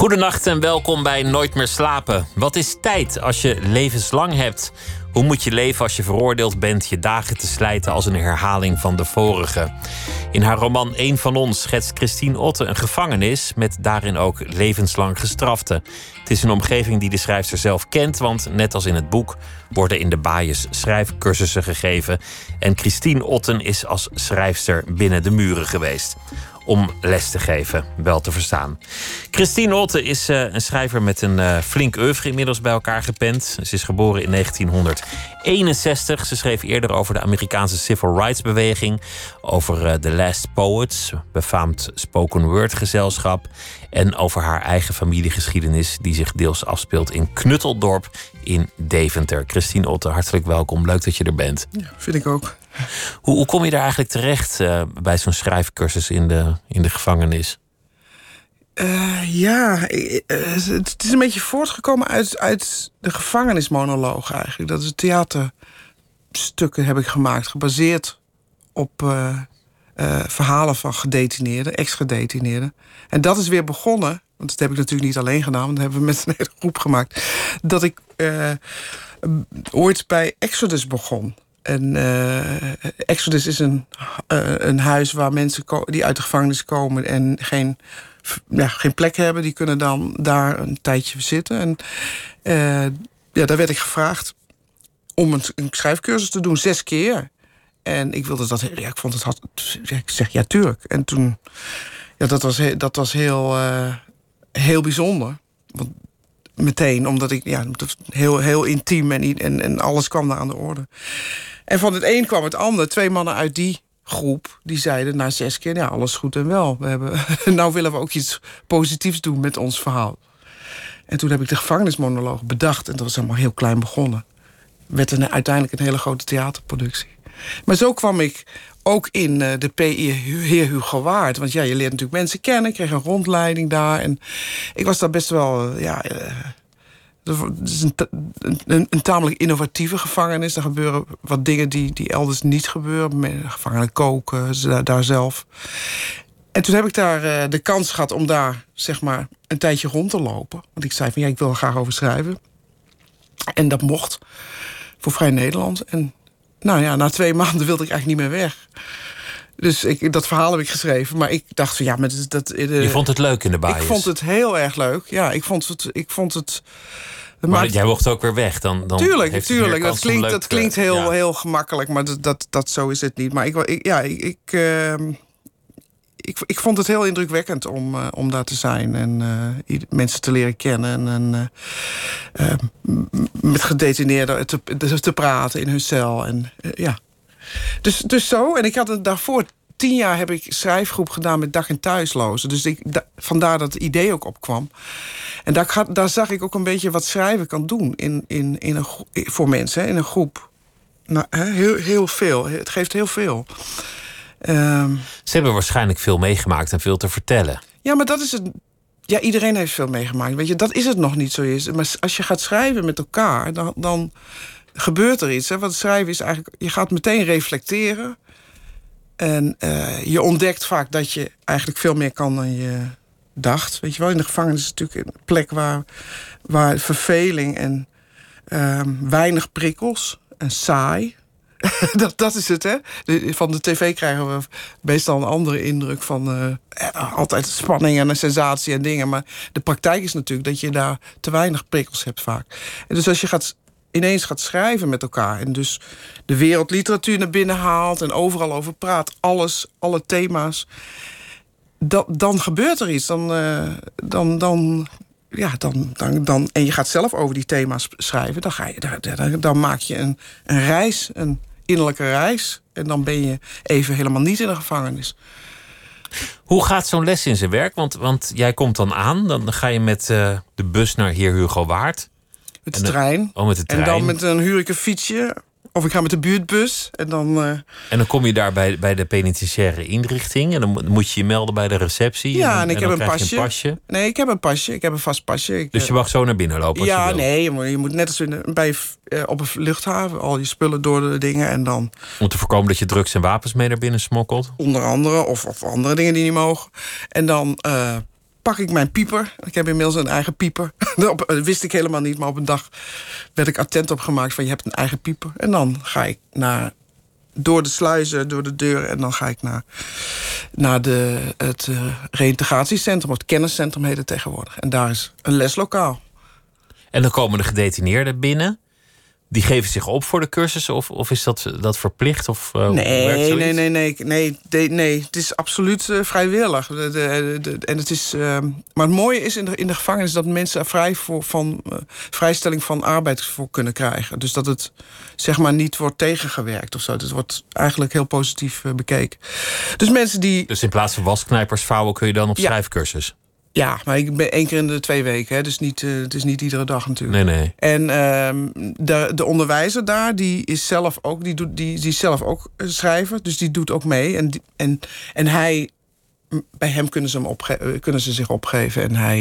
Goedenacht en welkom bij Nooit meer slapen. Wat is tijd als je levenslang hebt? Hoe moet je leven als je veroordeeld bent je dagen te slijten als een herhaling van de vorige? In haar roman Eén van ons schetst Christine Otte een gevangenis met daarin ook levenslang gestraften. Het is een omgeving die de schrijfster zelf kent, want net als in het boek worden in de baaiers schrijfcursussen gegeven. En Christine Otten is als schrijfster binnen de muren geweest om les te geven, wel te verstaan. Christine Otte is uh, een schrijver met een uh, flink oeuvre inmiddels bij elkaar gepend. Ze is geboren in 1961. Ze schreef eerder over de Amerikaanse civil rights beweging, over uh, The Last Poets, befaamd spoken word gezelschap, en over haar eigen familiegeschiedenis die zich deels afspeelt in Knutteldorp in Deventer. Christine Otte, hartelijk welkom. Leuk dat je er bent. Ja, vind ik ook. Hoe, hoe kom je daar eigenlijk terecht uh, bij zo'n schrijfcursus in de, in de gevangenis? Uh, ja, uh, het is een beetje voortgekomen uit, uit de gevangenismonoloog eigenlijk. Dat is theaterstukken heb ik gemaakt, gebaseerd op verhalen van gedetineerden, ex-gedetineerden. En dat is weer begonnen, want dat heb ik natuurlijk niet alleen gedaan, want dat hebben we met een hele groep gemaakt. Dat ik ooit bij Exodus begon. En uh, Exodus is een, uh, een huis waar mensen die uit de gevangenis komen en geen, ja, geen plek hebben, die kunnen dan daar een tijdje zitten. En uh, ja, daar werd ik gevraagd om een, schrijfcursus te doen, zes keer. En ik wilde dat, ja, ik vond het, had, ik zeg ja, tuurlijk. En toen, ja, dat was, dat was heel, heel bijzonder. Want meteen, omdat ik ja, heel, heel intiem en, en, en alles kwam daar aan de orde. En van het een kwam het ander. Twee mannen uit die groep die zeiden na zes keer: ja, alles goed en wel. We hebben, nou willen we ook iets positiefs doen met ons verhaal. En toen heb ik de gevangenismonoloog bedacht. En dat was allemaal heel klein begonnen. Werd uiteindelijk een hele grote theaterproductie. Maar zo kwam ik ook in uh, de PI Heer Hugo Waard. Want ja, je leert natuurlijk mensen kennen. Ik kreeg een rondleiding daar. En ik was daar best wel... Uh, ja, het is een, een, tamelijk innovatieve gevangenis. Er gebeuren wat dingen die, die elders niet gebeuren. Gevangenen koken, daar, daar zelf. En toen heb ik daar de kans gehad om daar zeg maar een tijdje rond te lopen. Want ik zei van ja, ik wil er graag over schrijven. En dat mocht voor Vrij Nederland. En nou ja, na twee maanden wilde ik eigenlijk niet meer weg. Dus ik, dat verhaal heb ik geschreven. Maar ik dacht van ja, met dat. De, je vond het leuk in de baas? Ik vond het heel erg leuk. Ja, ik vond het. Ik vond het maar jij mocht ook weer weg. Dan, dan tuurlijk, tuurlijk. Dat klinkt, dat klinkt heel, ja. heel gemakkelijk, maar dat, dat, dat, zo is het niet. Maar ik, ik ja, ik, ik, uh, ik, ik vond het heel indrukwekkend om, uh, om daar te zijn en uh, mensen te leren kennen en uh, met gedetineerden te, te praten in hun cel. En, ja. dus, dus zo. En ik had het daarvoor tien jaar heb ik schrijfgroep gedaan met dag- en thuislozen. Dus ik, da, vandaar dat het idee ook opkwam. En daar, daar zag ik ook een beetje wat schrijven kan doen in, in, in een, voor mensen, in een groep. Nou, heel, heel veel. Het geeft heel veel. Um, Ze hebben waarschijnlijk veel meegemaakt en veel te vertellen. Ja, maar dat is het. Ja, iedereen heeft veel meegemaakt. Weet je, dat is het nog niet zo is. Maar als je gaat schrijven met elkaar, dan, dan gebeurt er iets. Hè? Wat schrijven is eigenlijk, je gaat meteen reflecteren. En uh, je ontdekt vaak dat je eigenlijk veel meer kan dan je dacht. Weet je wel, in de gevangenis is het natuurlijk een plek waar, waar verveling en uh, weinig prikkels en saai. dat, dat is het, hè? Van de tv krijgen we meestal een andere indruk van uh, altijd spanning en een sensatie en dingen. Maar de praktijk is natuurlijk dat je daar te weinig prikkels hebt vaak. En dus als je gaat, ineens gaat schrijven met elkaar en dus de wereldliteratuur naar binnen haalt en overal over praat, alles, alle thema's, dan, dan gebeurt er iets. Dan, uh, dan, dan ja, dan, dan, dan, en je gaat zelf over die thema's schrijven, dan, ga je, dan, dan maak je een, een reis, een innerlijke reis. En dan ben je even helemaal niet in de gevangenis. Hoe gaat zo'n les in zijn werk? Want, want jij komt dan aan, dan ga je met uh, de bus naar Heer Hugo Waard. Met de, trein. Oh, met de trein. En dan met een huur ik een fietsje. Of ik ga met de buurtbus en dan... eh, En dan kom je daar bij, bij de penitentiaire inrichting. En dan mo- moet je je melden bij de receptie. ja, en ik dan heb een pasje. een pasje. Nee, ik heb een pasje. Ik heb een vast pasje. Ik, Dus eh, je mag zo naar binnen lopen als ja, je nee, je moet, je moet net als in, bij, eh, op een luchthaven al je spullen door de dingen en dan Om te voorkomen dat je drugs en wapens mee naar binnen smokkelt. onder andere of, of andere dingen die niet mogen. En dan eh, pak ik mijn pieper. Ik heb inmiddels een eigen pieper. dat wist ik helemaal niet, maar op een dag werd ik attent op gemaakt van je hebt een eigen pieper. En dan ga ik naar door de sluizen, door de deur en dan ga ik naar, naar de, het eh reïntegratiecentrum, of het kenniscentrum heet het tegenwoordig. En daar is een leslokaal. En dan komen de gedetineerden binnen. Die geven zich op voor de cursus? Of, of is dat, dat verplicht? Of, eh, Nee, nee, nee, nee, nee, nee, nee. Het is absoluut eh, vrijwillig. De, de, de- en het is, ehm, maar het mooie is in de, in de gevangenis dat mensen vrij voor, van, eh, vrijstelling van arbeid voor kunnen krijgen. Dus dat het zeg maar niet wordt tegengewerkt of zo. Het wordt eigenlijk heel positief eh, bekeken. Dus mensen die. Dus in plaats van wasknijpers vouwen kun je dan op Ja. schrijfcursus? Ja, maar ik ben één keer in de twee weken. Hè, dus niet, eh, het is niet iedere dag natuurlijk. Nee, nee. En ehm, de, de onderwijzer daar, die is zelf ook, die doet, die, die zelf ook eh, schrijver, dus die doet ook mee. En, die- en, en hij, bij hem kunnen ze, hem opge eh, kunnen ze zich opgeven. En hij,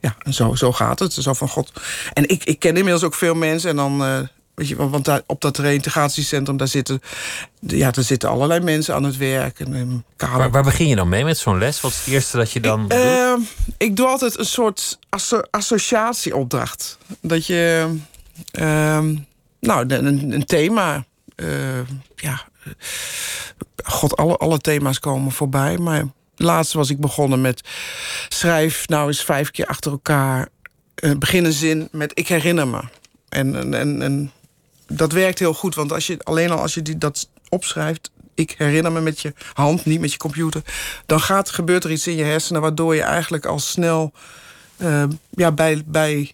ja, en zo, zo gaat het. Zo van God. En ik, ik ken inmiddels ook veel mensen. En dan, weet je, want daar, op dat reïntegratiecentrum, daar zitten, ja, daar zitten allerlei mensen aan het werk. En, en kamer- Waar, waar begin je dan mee met zo'n les? Wat is het eerste dat je dan doet? Ehm, ik doe altijd een soort asso- associatieopdracht. Dat je, ehm, nou, een, een thema, eh, ja, eh, god, alle, alle thema's komen voorbij. Maar laatst was ik begonnen met schrijf nou eens vijf keer achter elkaar. eh, begin een zin met ik herinner me. En, en, en, en dat werkt heel goed, want als je, alleen al als je die, dat opschrijft... ik herinner me met je hand, niet met je computer... dan gaat, gebeurt er iets in je hersenen... waardoor je eigenlijk al snel eh, ja, bij, bij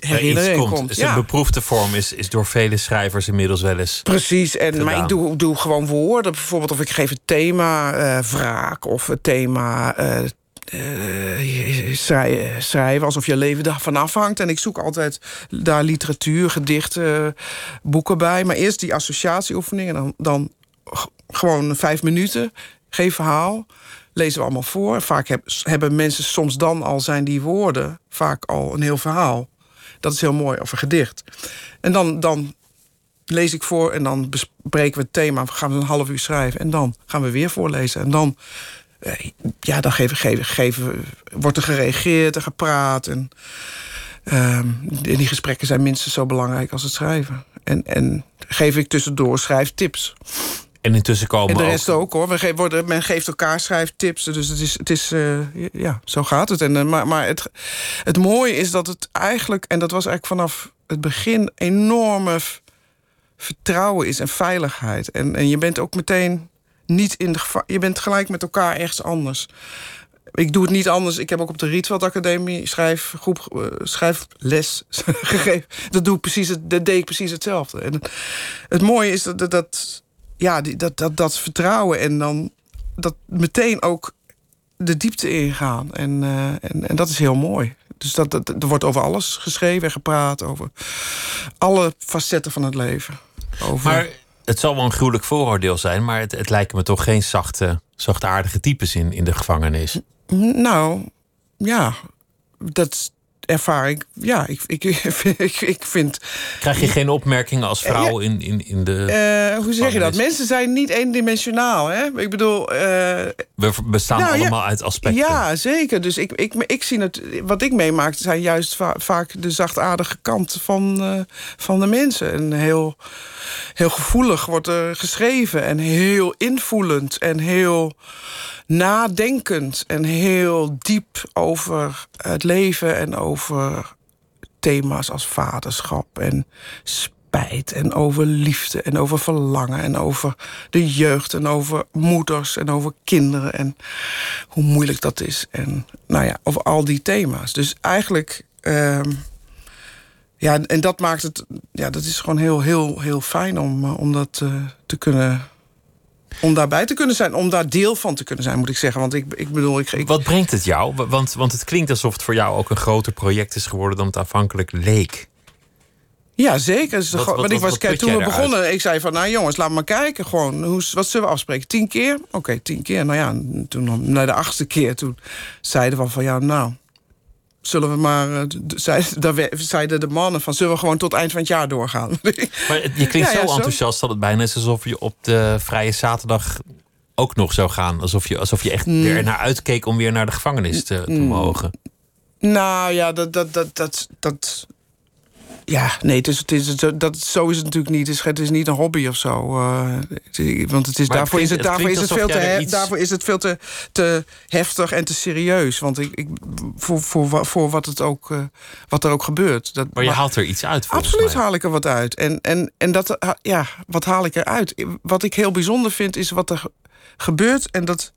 herinnering komt. Dus Ja. Een beproefde vorm is, is door vele schrijvers inmiddels wel eens. Precies, en, maar ik doe, doe gewoon woorden. Bijvoorbeeld of ik geef het thema eh wraak of het thema eh, eh, schrijven alsof je leven daarvan afhangt. En ik zoek altijd daar literatuur, gedichten, boeken bij. Maar eerst die associatieoefening en dan, dan gewoon vijf minuten. Geen verhaal. Lezen we allemaal voor. Vaak heb- hebben mensen soms dan al zijn die woorden vaak al een heel verhaal. Dat is heel mooi, of een gedicht. En dan, dan lees ik voor en dan bespreken we het thema. Gaan een half uur schrijven en dan gaan we weer voorlezen. En dan, ja, dan geven, geven, geven, wordt er gereageerd en gepraat. En ehm, die die gesprekken zijn minstens zo belangrijk als het schrijven. En, en geef ik tussendoor schrijftips. En intussen komen En de ook- rest ook hoor. We ge- worden, men geeft elkaar schrijftips. Dus het is, het is eh, ja, zo gaat het. En, eh, maar maar het, het mooie is dat het eigenlijk, en dat was eigenlijk vanaf het begin, enorme vertrouwen is en veiligheid. En, en je bent ook meteen niet in de geva- Je bent gelijk met elkaar ergens anders. Ik doe het niet anders. Ik heb ook op de Rietveld Academie schrijfgroep, eh, schrijfles gegeven. Dat, doe ik precies, dat deed ik precies hetzelfde. En het mooie is dat, dat, dat, ja, die, dat, dat, dat vertrouwen en dan dat meteen ook de diepte ingaan. En, eh, en, en dat is heel mooi. Dus dat, dat, er wordt over alles geschreven en gepraat. Over alle facetten van het leven. Over, Maar het zal wel een gruwelijk vooroordeel zijn, maar het, het lijken me toch geen zachte, zachtaardige types in, in de gevangenis. Nou, ja, dat ervaar ik. Ja, ik, ik, ik, ik vind. Krijg je geen opmerkingen als vrouw in, in, in de. eh, hoe zeg je dat? Mensen zijn niet eendimensionaal. Hè? Ik bedoel. eh, We bestaan Nou, ja. allemaal uit aspecten. Ja, zeker. Dus ik, ik, ik zie het. Wat ik meemaak, zijn juist va- vaak de zachtaardige kant van, eh, van de mensen. En heel, heel gevoelig wordt er geschreven. En heel invoelend. En heel nadenkend. En heel diep over het leven. En over thema's als vaderschap en spijt en over liefde en over verlangen en over de jeugd en over moeders en over kinderen en hoe moeilijk dat is en nou ja over al die thema's. Dus eigenlijk ehm, ja en dat maakt het ja dat is gewoon heel heel heel fijn om eh, om dat eh, te kunnen om daarbij te kunnen zijn, om daar deel van te kunnen zijn, moet ik zeggen. Want ik, ik bedoel, ik, ik, Wat brengt het jou? Wa- Want, want het klinkt alsof het voor jou ook een groter project is geworden dan het aanvankelijk leek. Ja, zeker. Wat- gewoon- wat- want ik was, kijk, toen we begonnen, ik zei van, nou jongens, laat maar kijken. Gewoon, hoe, wat zullen we afspreken? Tien keer? Oké, tien keer. Nou ja, en toen na de achtste keer, toen zeiden we van, ja, nou, zullen we maar, eh, zeiden, daar we- zeiden de mannen van, zullen we gewoon tot eind van het jaar doorgaan? Maar je klinkt Ja, ja, zo zo. enthousiast dat het bijna is alsof je op de vrije zaterdag ook nog zou gaan. Alsof je, alsof je echt Mm. er naar uitkeek om weer naar de gevangenis te, te mogen. Nou ja, dat, dat, dat, dat, dat ja, nee, het is, het is, het- dat, zo is het natuurlijk niet. Het is, het is niet een hobby of zo. eh, want het is, Maar daarvoor, is klinkt- het, het daarvoor, is het veel te, jij he- iets- daarvoor is het veel te, te heftig en te serieus. Want ik, ik, voor, voor, voor wat, het ook, eh, wat er ook gebeurt. Dat, Maar je haalt er iets uit Absoluut mij. haal ik er wat uit. En, en, en dat, ja, wat haal ik eruit? Wat ik heel bijzonder vind, is wat er ge- gebeurt. En dat.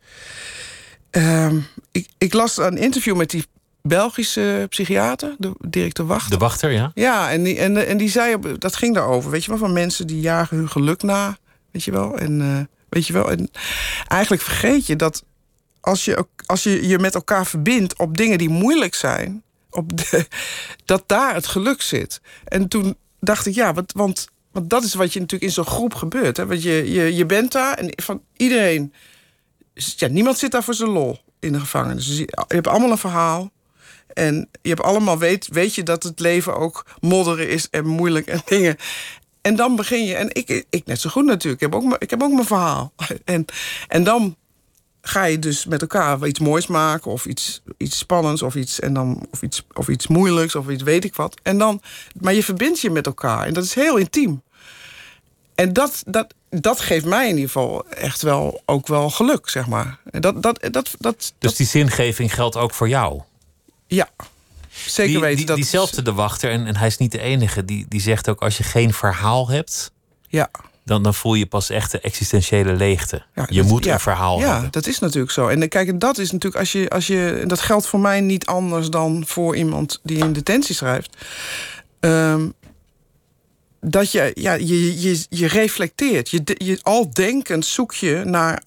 ehm, ik, ik las een interview met die Belgische psychiater, de directeur Wacht. De wachter, ja? Ja, en die, en, en die zei, dat ging daarover, weet je wel, van mensen die jagen hun geluk na, weet je wel. En, eh, weet je wel, en eigenlijk vergeet je dat als je, als je je met elkaar verbindt op dingen die moeilijk zijn, op de, dat daar het geluk zit. En toen dacht ik, ja, want, want dat is wat je natuurlijk in zo'n groep gebeurt. Hè? Want je, je, je bent daar en van iedereen, ja, niemand zit daar voor zijn lol in de gevangenis. Dus je, je hebt allemaal een verhaal. En je hebt allemaal weet, weet je dat het leven ook modderen is en moeilijk en dingen. En dan begin je, en ik, ik net zo goed natuurlijk, ik heb ook, ik heb ook mijn verhaal. En, en dan ga je dus met elkaar iets moois maken, of iets, iets spannends, of iets, en dan, of, iets, of iets moeilijks, of iets weet ik wat. En dan, maar je verbindt je met elkaar en dat is heel intiem. En dat, dat, dat geeft mij in ieder geval echt wel ook wel geluk, zeg maar. Dat, dat, dat, dat, Dus die zingeving geldt ook voor jou. Ja, zeker Die, weten. die, dat, diezelfde de wachter, en, en hij is niet de enige, die, die zegt ook: als je geen verhaal hebt, Ja. dan, dan voel je pas echt de existentiële leegte. Ja, je dat- moet ja, een verhaal Ja, hebben. dat is natuurlijk zo. En kijk, dat is natuurlijk als je, als je. en Dat geldt voor mij niet anders dan voor iemand die in detentie schrijft. Ehm, dat je, ja, je, je, je reflecteert. Je, je, al denkend zoek je naar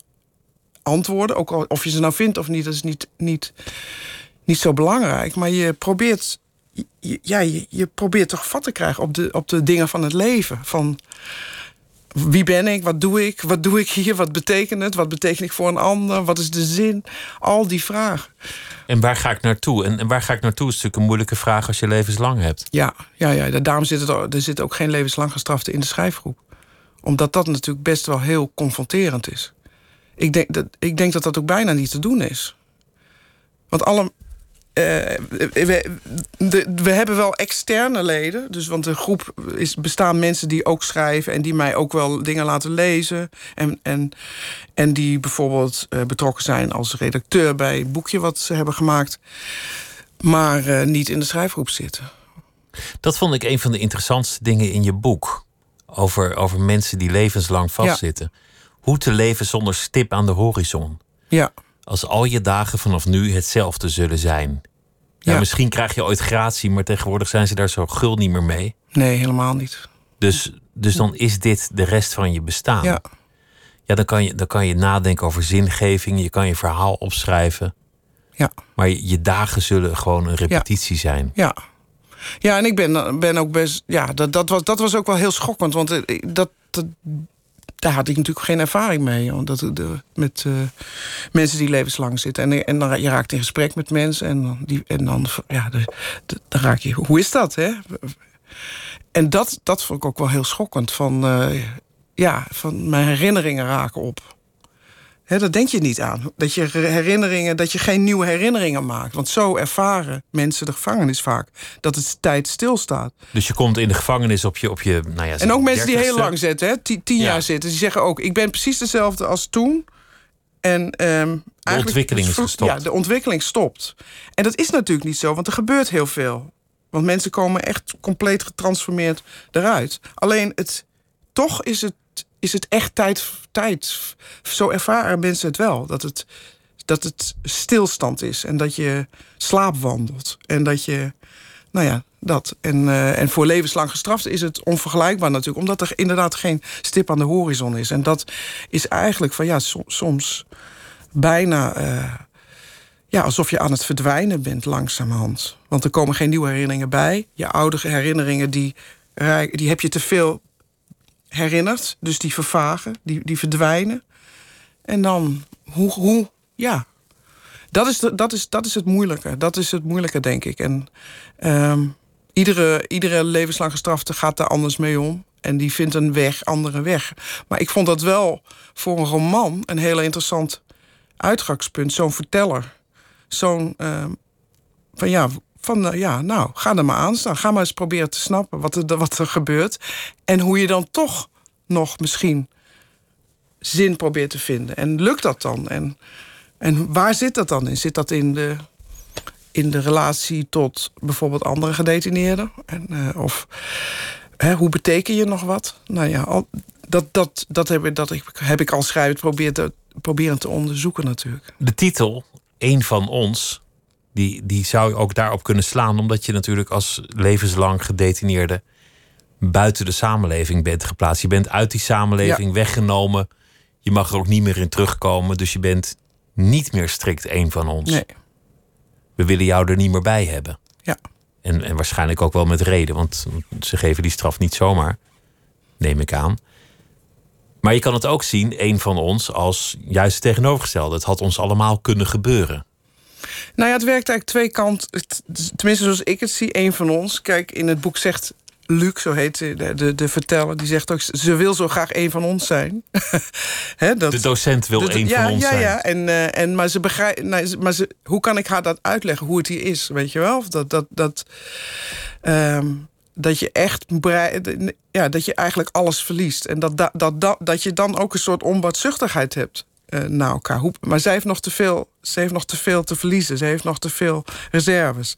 antwoorden. Ook al, of je ze nou vindt of niet, dat is niet, niet, niet zo belangrijk. Maar je probeert. je- Ja, je, je probeert toch vat te krijgen op de, op de dingen van het leven. Van wie ben ik? Wat doe ik? Wat doe ik hier? Wat betekent het? Wat betekent ik voor een ander? Wat is de zin? Al die vragen. En waar ga ik naartoe? En, en waar ga ik naartoe is natuurlijk een moeilijke vraag als je levenslang hebt. Ja, ja, ja. daarom zit het, er zit ook geen levenslang gestrafte in de schrijfgroep. Omdat dat natuurlijk best wel heel confronterend is. Ik denk dat, ik denk dat dat ook bijna niet te doen is. Want alle. Eh, we, de- we hebben wel externe leden. Dus, want de groep is, bestaan mensen die ook schrijven en die mij ook wel dingen laten lezen. En, en, en die bijvoorbeeld eh, betrokken zijn als redacteur bij een boekje wat ze hebben gemaakt. Maar eh, niet in de schrijfgroep zitten. Dat vond ik een van de interessantste dingen in je boek. Over, over mensen die levenslang vastzitten. Hoe te leven zonder stip aan de horizon. Ja, Als al je dagen vanaf nu hetzelfde zullen zijn. Ja, Ja. Misschien krijg je ooit gratie, maar tegenwoordig zijn ze daar zo gul niet meer mee. nee, helemaal niet. Dus, dus dan is dit de rest van je bestaan. Ja, Ja, dan, kan je, dan kan je nadenken over zingeving. Je kan je verhaal opschrijven. ja, Maar je, je dagen zullen gewoon een repetitie zijn. ja. Ja, en ik ben, ben ook best. Ja, dat, dat, was, dat was ook wel heel schokkend. Want eh, dat, dat, daar had ik natuurlijk geen ervaring mee. Want dat, de, met eh, mensen die levenslang zitten. En, en dan je raakt in gesprek met mensen. En dan, die, en dan, ja, dan raak je. Hoe is dat, hè? En dat, dat vond ik ook wel heel schokkend. Van, eh, ja, van mijn herinneringen raken op. Hè, dat denk je niet aan. Dat je herinneringen, dat je geen nieuwe herinneringen maakt. Want zo ervaren mensen de gevangenis vaak. Dat het tijd stilstaat. Dus je komt in de gevangenis op je. Op je nou ja, En ook mensen die heel 30ste. lang zitten, hè, tien, tien Ja. jaar zitten, die zeggen ook: ik ben precies dezelfde als toen. En ehm, de ontwikkeling is gestopt. Ja, de ontwikkeling stopt. En dat is natuurlijk niet zo, want er gebeurt heel veel. Want mensen komen echt compleet getransformeerd eruit. Alleen het, toch is het, is het echt tijd, tijd. Zo ervaren mensen het wel. Dat het, dat het stilstand is en dat je slaapwandelt. En dat je, nou ja, dat. En, eh, en voor levenslang gestraft is het onvergelijkbaar natuurlijk. Omdat er inderdaad geen stip aan de horizon is. En dat is eigenlijk van ja, som- soms bijna eh, ja, alsof je aan het verdwijnen bent langzamerhand. Want er komen geen nieuwe herinneringen bij. Je oude herinneringen die die heb je te veel herinnerd. Dus die vervagen, die, die verdwijnen. En dan, hoe, hoe ja. Dat is, de, dat, is, dat is het moeilijke. Dat is het moeilijke, denk ik. En ehm, iedere, iedere levenslang gestrafte gaat daar anders mee om. En die vindt een weg, andere weg. Maar ik vond dat wel voor een roman een heel interessant uitgangspunt. Zo'n verteller. Zo'n. Uh, van ja, van uh, ja, nou, ga er maar aan staan. Ga maar eens proberen te snappen wat er, wat er gebeurt. En hoe je dan toch nog misschien zin probeert te vinden. En lukt dat dan? En, en waar zit dat dan in? Zit dat in de, in de relatie tot bijvoorbeeld andere gedetineerden? En, uh, of hè, hoe beteken je nog wat? Nou ja, al, dat, dat, dat, heb, ik, dat heb ik als schrijver probeerd te, proberen te onderzoeken natuurlijk. De titel, Eén van ons, die, die zou je ook daarop kunnen slaan... omdat je natuurlijk als levenslang gedetineerde... buiten de samenleving bent geplaatst. Je bent uit die samenleving weggenomen. Je mag er ook niet meer in terugkomen. Dus je bent niet meer strikt één van ons. Nee. We willen jou er niet meer bij hebben. Ja. En, en waarschijnlijk ook wel met reden, want ze geven die straf niet zomaar, neem ik aan. Maar je kan het ook zien, een van ons, als juist het tegenovergestelde. Het had ons allemaal kunnen gebeuren. Nou ja, het werkt eigenlijk twee kanten. Tenminste, zoals ik het zie, een van ons. Kijk, in het boek zegt Luc, zo heet de, de, de verteller, die zegt ook... ze wil zo graag een van ons zijn. dat, de docent wil een van ons ja, zijn. Ja, en, uh, en, maar, ze begrijpt, nee, maar ze, hoe kan ik haar dat uitleggen, hoe het hier is? Weet je wel? Dat, dat, dat, um, dat je echt... Ja, dat je eigenlijk alles verliest. En dat, dat, dat, dat, dat je dan ook een soort onbaatzuchtigheid hebt uh, naar elkaar. Hoe, maar zij heeft, nog te veel, ze heeft nog te veel te verliezen. Ze heeft nog te veel reserves.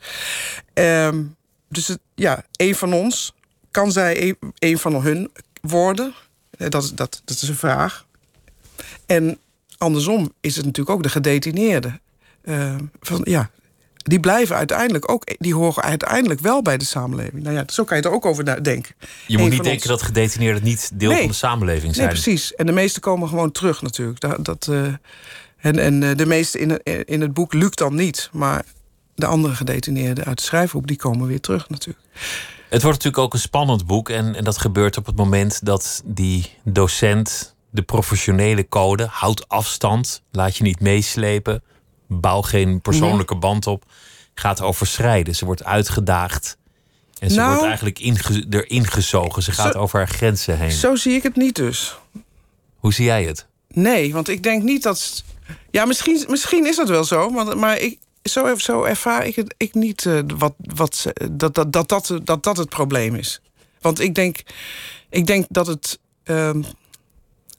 Um, dus ja, een van ons kan zij een, een van hun worden? Eh, dat, dat, dat is een vraag. En andersom is het natuurlijk ook de gedetineerden. Uh, van, ja, die blijven uiteindelijk ook, die horen uiteindelijk wel bij de samenleving. Nou ja, zo kan je er ook over denken. Je moet niet denken dat gedetineerden niet deel nee, van de samenleving zijn. Nee, precies. En de meesten komen gewoon terug natuurlijk. Dat, dat uh, en, en de meeste in, in het boek lukt dan niet. Maar de andere gedetineerden uit de schrijfgroep, die komen weer terug natuurlijk. Het wordt natuurlijk ook een spannend boek. En, en dat gebeurt op het moment dat die docent de professionele code... houd afstand, laat je niet meeslepen... bouw geen persoonlijke band op, gaat overschrijden. Ze wordt uitgedaagd. En ze nou, wordt eigenlijk inge erin gezogen. Ze gaat over haar grenzen heen. Zo zie ik het niet dus. Hoe zie jij het? Nee, want ik denk niet dat... Ja, misschien, misschien is dat wel zo. Maar, maar ik, zo, zo ervaar ik het ik niet uh, wat, wat, dat, dat, dat, dat, dat dat het probleem is. Want ik denk, ik denk dat het uh,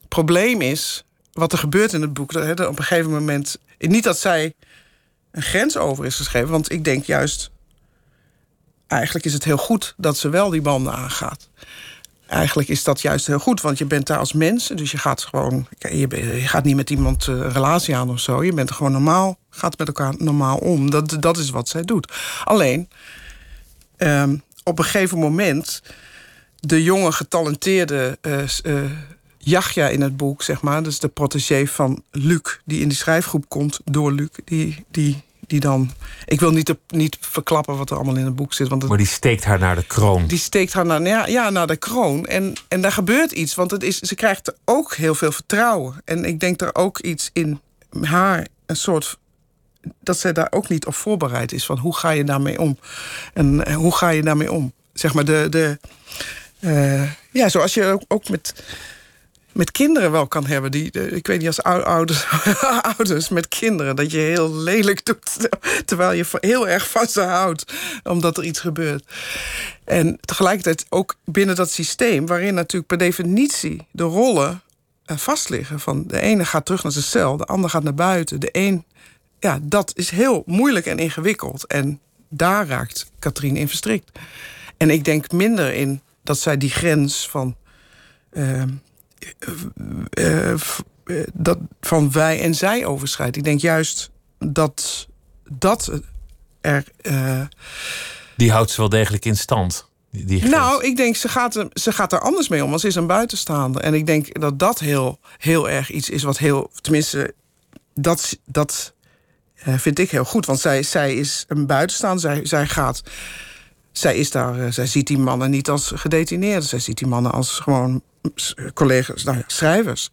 probleem is wat er gebeurt in het boek. Dat, op een gegeven moment. Niet dat zij een grens over is geschreven, want ik denk juist. Eigenlijk is het heel goed dat ze wel die banden aangaat eigenlijk is dat juist heel goed, want je bent daar als mens. Dus je gaat gewoon, je, gaat niet met iemand een relatie aan of zo. Je bent gewoon normaal, gaat met elkaar normaal om. Dat, dat is wat zij doet. Alleen, ehm, op een gegeven moment, de jonge getalenteerde uh, in het boek, zeg maar, dus de protégé van Luc, die in die schrijfgroep komt door Luc, die, die die dan. Ik wil niet, niet verklappen wat er allemaal in het boek zit. Want het, maar die steekt haar naar de kroon. Die steekt haar naar, ja, ja, naar de kroon. En, en daar gebeurt iets. Want het is, ze krijgt ook heel veel vertrouwen. En ik denk er ook iets in haar, een soort. dat zij daar ook niet op voorbereid is. Van hoe ga je daarmee om? En eh, hoe ga je daarmee om? Zeg maar de. de uh, ja, zoals je ook met met kinderen wel kan hebben. Die, ik weet niet, als ouders, ouders met kinderen... dat je heel lelijk doet, terwijl je heel erg van ze houdt... omdat er iets gebeurt. En tegelijkertijd ook binnen dat systeem... waarin natuurlijk per definitie de rollen uh, vastliggen. Van de ene gaat terug naar zijn cel, de ander gaat naar buiten. De een, ja, dat is heel moeilijk en ingewikkeld. En daar raakt Katrien in verstrikt. En ik denk minder in dat zij die grens van... Uh, uh, dat van wij en zij overschrijdt. Ik denk juist dat dat er. Uh, die houdt ze wel degelijk in stand. Die, nou, ik denk ze gaat, er, ze gaat er anders mee om, want ze is een buitenstaander. En ik denk dat dat heel, heel erg iets is wat heel. Tenminste, dat, dat vind ik heel goed. Want zij, zij is een buitenstaander. Zij, zij gaat zij, is daar, eh, zij ziet die mannen niet als gedetineerden. Zij ziet die mannen als gewoon collega's, nou ja, schrijvers.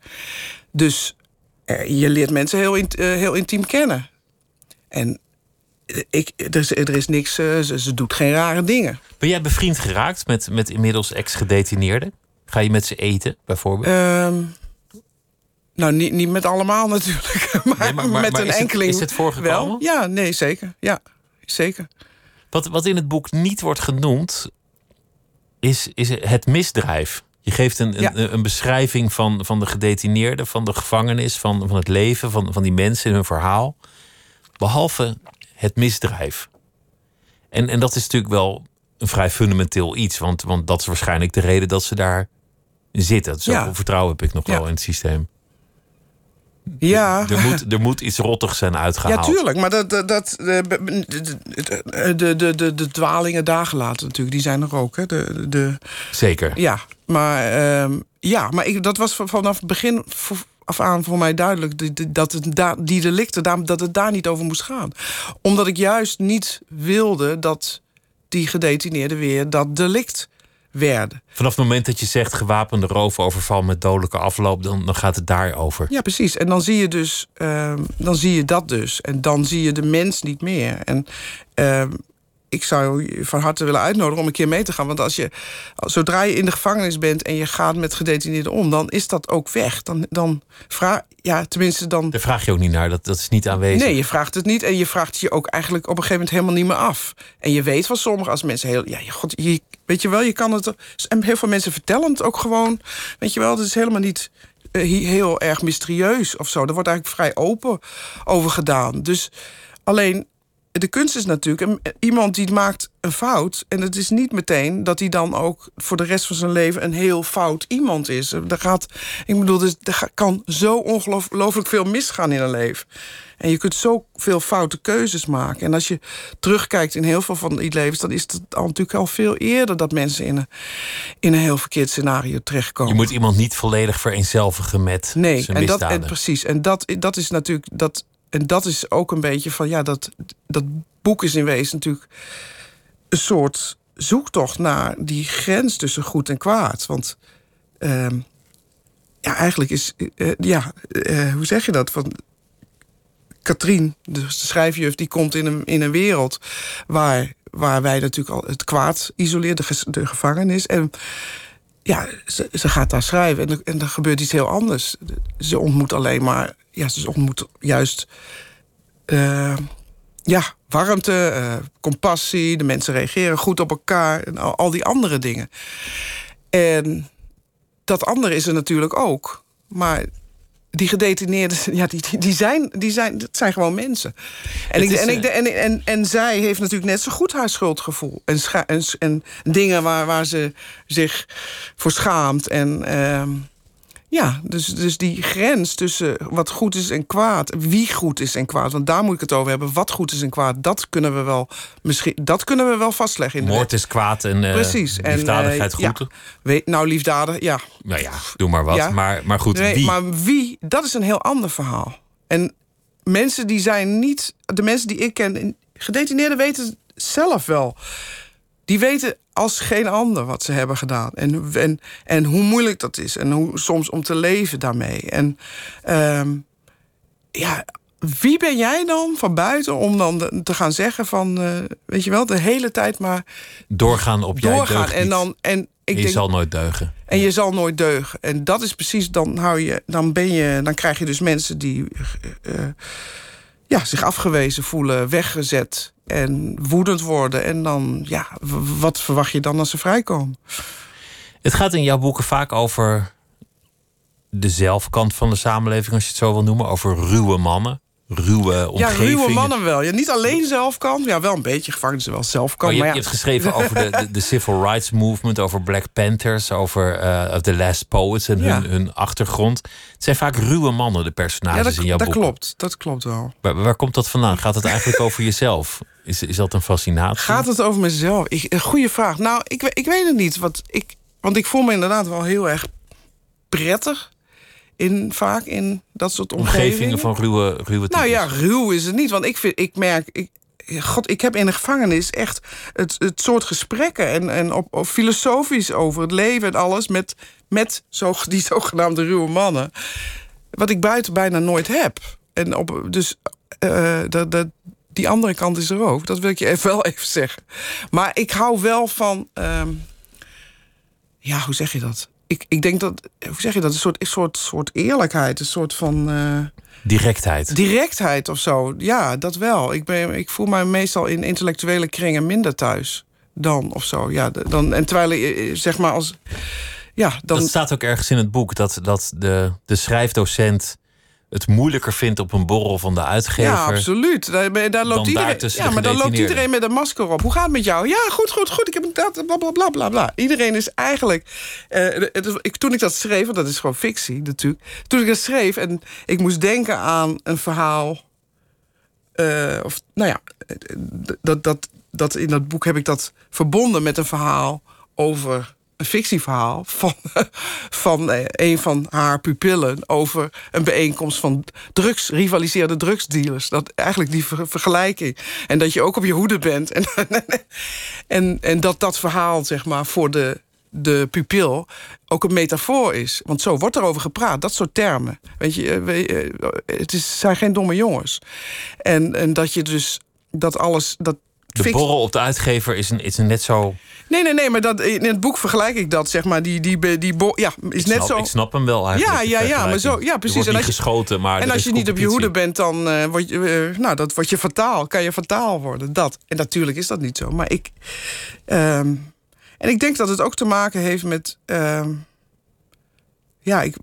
Dus eh, je leert mensen heel, eh, heel intiem kennen. En eh, ik, er, is, er is niks, ze, ze doet geen rare dingen. Ben jij bevriend geraakt met, met inmiddels ex-gedetineerden? Ga je met ze eten, bijvoorbeeld? Ehm, nou, niet, niet met allemaal natuurlijk. Maar, Nee, maar- maar- met maar een is het- enkeling. is het voorgekomen? Wel? Ja, nee, zeker. Ja, zeker. Wat, wat in het boek niet wordt genoemd, is, is het misdrijf. Je geeft een, Ja. een, een beschrijving van, van de gedetineerden, van de gevangenis, van, van het leven, van, van die mensen in hun verhaal. Behalve het misdrijf. En, en dat is natuurlijk wel een vrij fundamenteel iets, want, want dat is waarschijnlijk de reden dat ze daar zitten. Zoveel Ja. vertrouwen heb ik nog Ja. wel in het systeem. Ja. Er moet, er moet iets rottigs zijn Ja, uitgehaald. tuurlijk. Maar dat, dat, dat, de, de, de, de, de, de dwalingen daar gelaten natuurlijk, die zijn er ook. Hè? De, de, Zeker. ja, maar, ehm, ja, maar ik, dat was vanaf het begin af aan voor mij duidelijk... dat het daar, die delicten, dat het daar niet over moest gaan. Omdat ik juist niet wilde dat die gedetineerden weer dat delict werden. Vanaf het moment dat je zegt gewapende roofoverval met dodelijke afloop, dan, dan gaat het daarover. Ja, precies. En dan zie je dus, ehm, dan zie je dat dus. En dan zie je de mens niet meer. En ehm, ik zou je van harte willen uitnodigen om een keer mee te gaan. Want als je, zodra je in de gevangenis bent en je gaat met gedetineerden om, dan is dat ook weg. Dan, dan vraag, ja, tenminste dan. Daar vraag je ook niet naar, dat, dat is niet aanwezig. Nee, je vraagt het niet en je vraagt je ook eigenlijk op een gegeven moment helemaal niet meer af. En je weet van sommigen als mensen heel. Ja, je- god, je, weet je wel, je kan het. En heel veel mensen vertellen het ook gewoon. Weet je wel, het is helemaal niet eh, he- heel erg mysterieus of zo. Er wordt eigenlijk vrij open over gedaan. Dus alleen. De kunst is natuurlijk, iemand die maakt een fout. En het is niet meteen dat hij dan ook voor de rest van zijn leven een heel fout iemand is. Er gaat, ik bedoel, dus, er kan zo ongelooflijk veel misgaan in een leven. En je kunt zoveel foute keuzes maken. En als je terugkijkt in heel veel van die levens, dan is het al natuurlijk al veel eerder dat mensen in een, in een heel verkeerd scenario terechtkomen. Je moet iemand niet volledig vereenzelvigen met Nee, zijn en dat, en precies. En dat, dat is natuurlijk. Dat, en dat is ook een beetje van ja, dat, dat boek is in wezen natuurlijk een soort zoektocht naar die grens tussen goed en kwaad. Want ehm, ja, eigenlijk is. eh, ja, eh, hoe zeg je dat? Van, Katrien, de schrijfjuf, die komt in een, in een wereld waar, waar wij natuurlijk al het kwaad isoleren, de, gevangenis. En ja, ze, ze gaat daar schrijven en, en er gebeurt iets heel anders. Ze ontmoet alleen maar, ja, ze ontmoet juist, eh, ja, warmte, eh, compassie. De mensen reageren goed op elkaar en al, al die andere dingen. En dat andere is er natuurlijk ook. Maar die gedetineerden, ja, die, die, die zijn, die zijn, dat zijn gewoon mensen. En, ik, is, en, ik, eh, en, en, en zij heeft natuurlijk net zo goed haar schuldgevoel. En, scha- en, en dingen waar, waar ze zich voor schaamt. En ehm, ja, dus, dus die grens tussen wat goed is en kwaad. Wie goed is en kwaad. Want daar moet ik het over hebben. Wat goed is en kwaad. Dat kunnen we wel, misschien, dat kunnen we wel vastleggen in de Moord is kwaad en, eh Precies. En, liefdadigheid eh, goed. ja. Weet, nou, liefdadig, ja. Nou ja, doe maar wat. Ja. Maar, maar goed, Nee, wie? Maar wie, dat is een heel ander verhaal. En mensen die zijn niet... De mensen die ik ken, gedetineerden weten zelf wel. Die weten als geen ander wat ze hebben gedaan. En, en, en hoe moeilijk dat is. En hoe soms om te leven daarmee. En ehm, ja, wie ben jij dan van buiten om dan de- te gaan zeggen van... eh, weet je wel, de hele tijd maar Doorgaan op jij doorgaan. En dan... En ik je denk, zal nooit deugen. en je zal nooit deugen. En dat is precies, dan hou je, dan ben je, dan krijg je dus mensen die eh, eh, ja, zich afgewezen voelen, weggezet en woedend worden. En dan, ja, wat verwacht je dan als ze vrijkomen? Het gaat in jouw boeken vaak over de zelfkant van de samenleving, als je het zo wil noemen. Over ruwe mannen, ruwe Ja, omgevingen. ruwe mannen wel. Ja, niet alleen zelfkant, ja, wel een beetje gevangenissen wel zelfkant. Oh, je, maar je ja, hebt geschreven over de, de, de civil rights movement, over Black Panthers, over eh The Last Poets en Ja. hun, hun achtergrond. Het zijn vaak ruwe mannen, de personages ja, dat, in jouw dat boeken. klopt. Dat klopt wel. Waar, waar komt dat vandaan? Gaat het eigenlijk over jezelf? Is, is dat een fascinatie? Gaat het over mezelf? Ik, een goede vraag. Nou, ik, ik weet het niet. Want ik, want ik voel me inderdaad wel heel erg prettig. In, vaak in dat soort omgevingen. omgevingen van ruwe, ruwe Nou ja, types? ruw is het niet. Want ik, vind, ik merk, ik, God, ik heb in de gevangenis echt het, het soort gesprekken en, en op, op filosofisch over het leven en alles met, met zo, die zogenaamde ruwe mannen. Wat ik buiten bijna nooit heb. En op, dus uh, dat, dat, die andere kant is er ook. Dat wil ik je even wel even zeggen. Maar ik hou wel van. Uh, ja, hoe zeg je dat? Ik, ik denk dat. Hoe zeg je dat? Een soort, een soort, soort eerlijkheid. Een soort van. Uh, Directheid. Directheid of zo. Ja, dat wel. Ik, ben, ik voel mij meestal in intellectuele kringen minder thuis dan of zo. Ja, dan, en terwijl ik zeg maar als. Ja, dan... Dat staat ook ergens in het boek dat, dat de, de schrijfdocent het moeilijker vindt op een borrel van de uitgever. Ja, absoluut. Daar, daar loopt iedereen, ja, maar dan loopt iedereen met een masker op. Hoe gaat het met jou? Ja, goed, goed, goed. Ik heb dat, bla, bla, bla, bla. Iedereen is eigenlijk... Uh, ik, toen ik dat schreef, want dat is gewoon fictie natuurlijk. Toen ik dat schreef en ik moest denken aan een verhaal... Uh, of, nou ja, dat, dat, dat, in dat boek heb ik dat verbonden met een verhaal over een fictieverhaal van, van eh, een van haar pupillen over een bijeenkomst van drugs, rivaliserende drugsdealers. Dat eigenlijk die vergelijking. En dat je ook op je hoede bent. En, en, en dat dat verhaal, zeg maar, voor de, de pupil ook een metafoor is. Want zo wordt er over gepraat, dat soort termen. Weet je, eh, eh, het is, zijn geen domme jongens. En, en dat je dus dat alles. Dat, de borrel op de uitgever is, een, is een net zo. Nee, nee, nee, maar dat, in het boek vergelijk ik dat, zeg maar. Die, die, die, ja, is ik net snap, zo. Ik snap hem wel eigenlijk. Ja, ja, ja, maar zo, ja, precies. en als je, geschoten, maar. En als je niet op je hoede bent, dan uh, word je, uh, nou, dat word je fataal. Kan je fataal worden. Dat. En natuurlijk is dat niet zo. Maar ik. Um, en ik denk dat het ook te maken heeft met. Um, ja, ik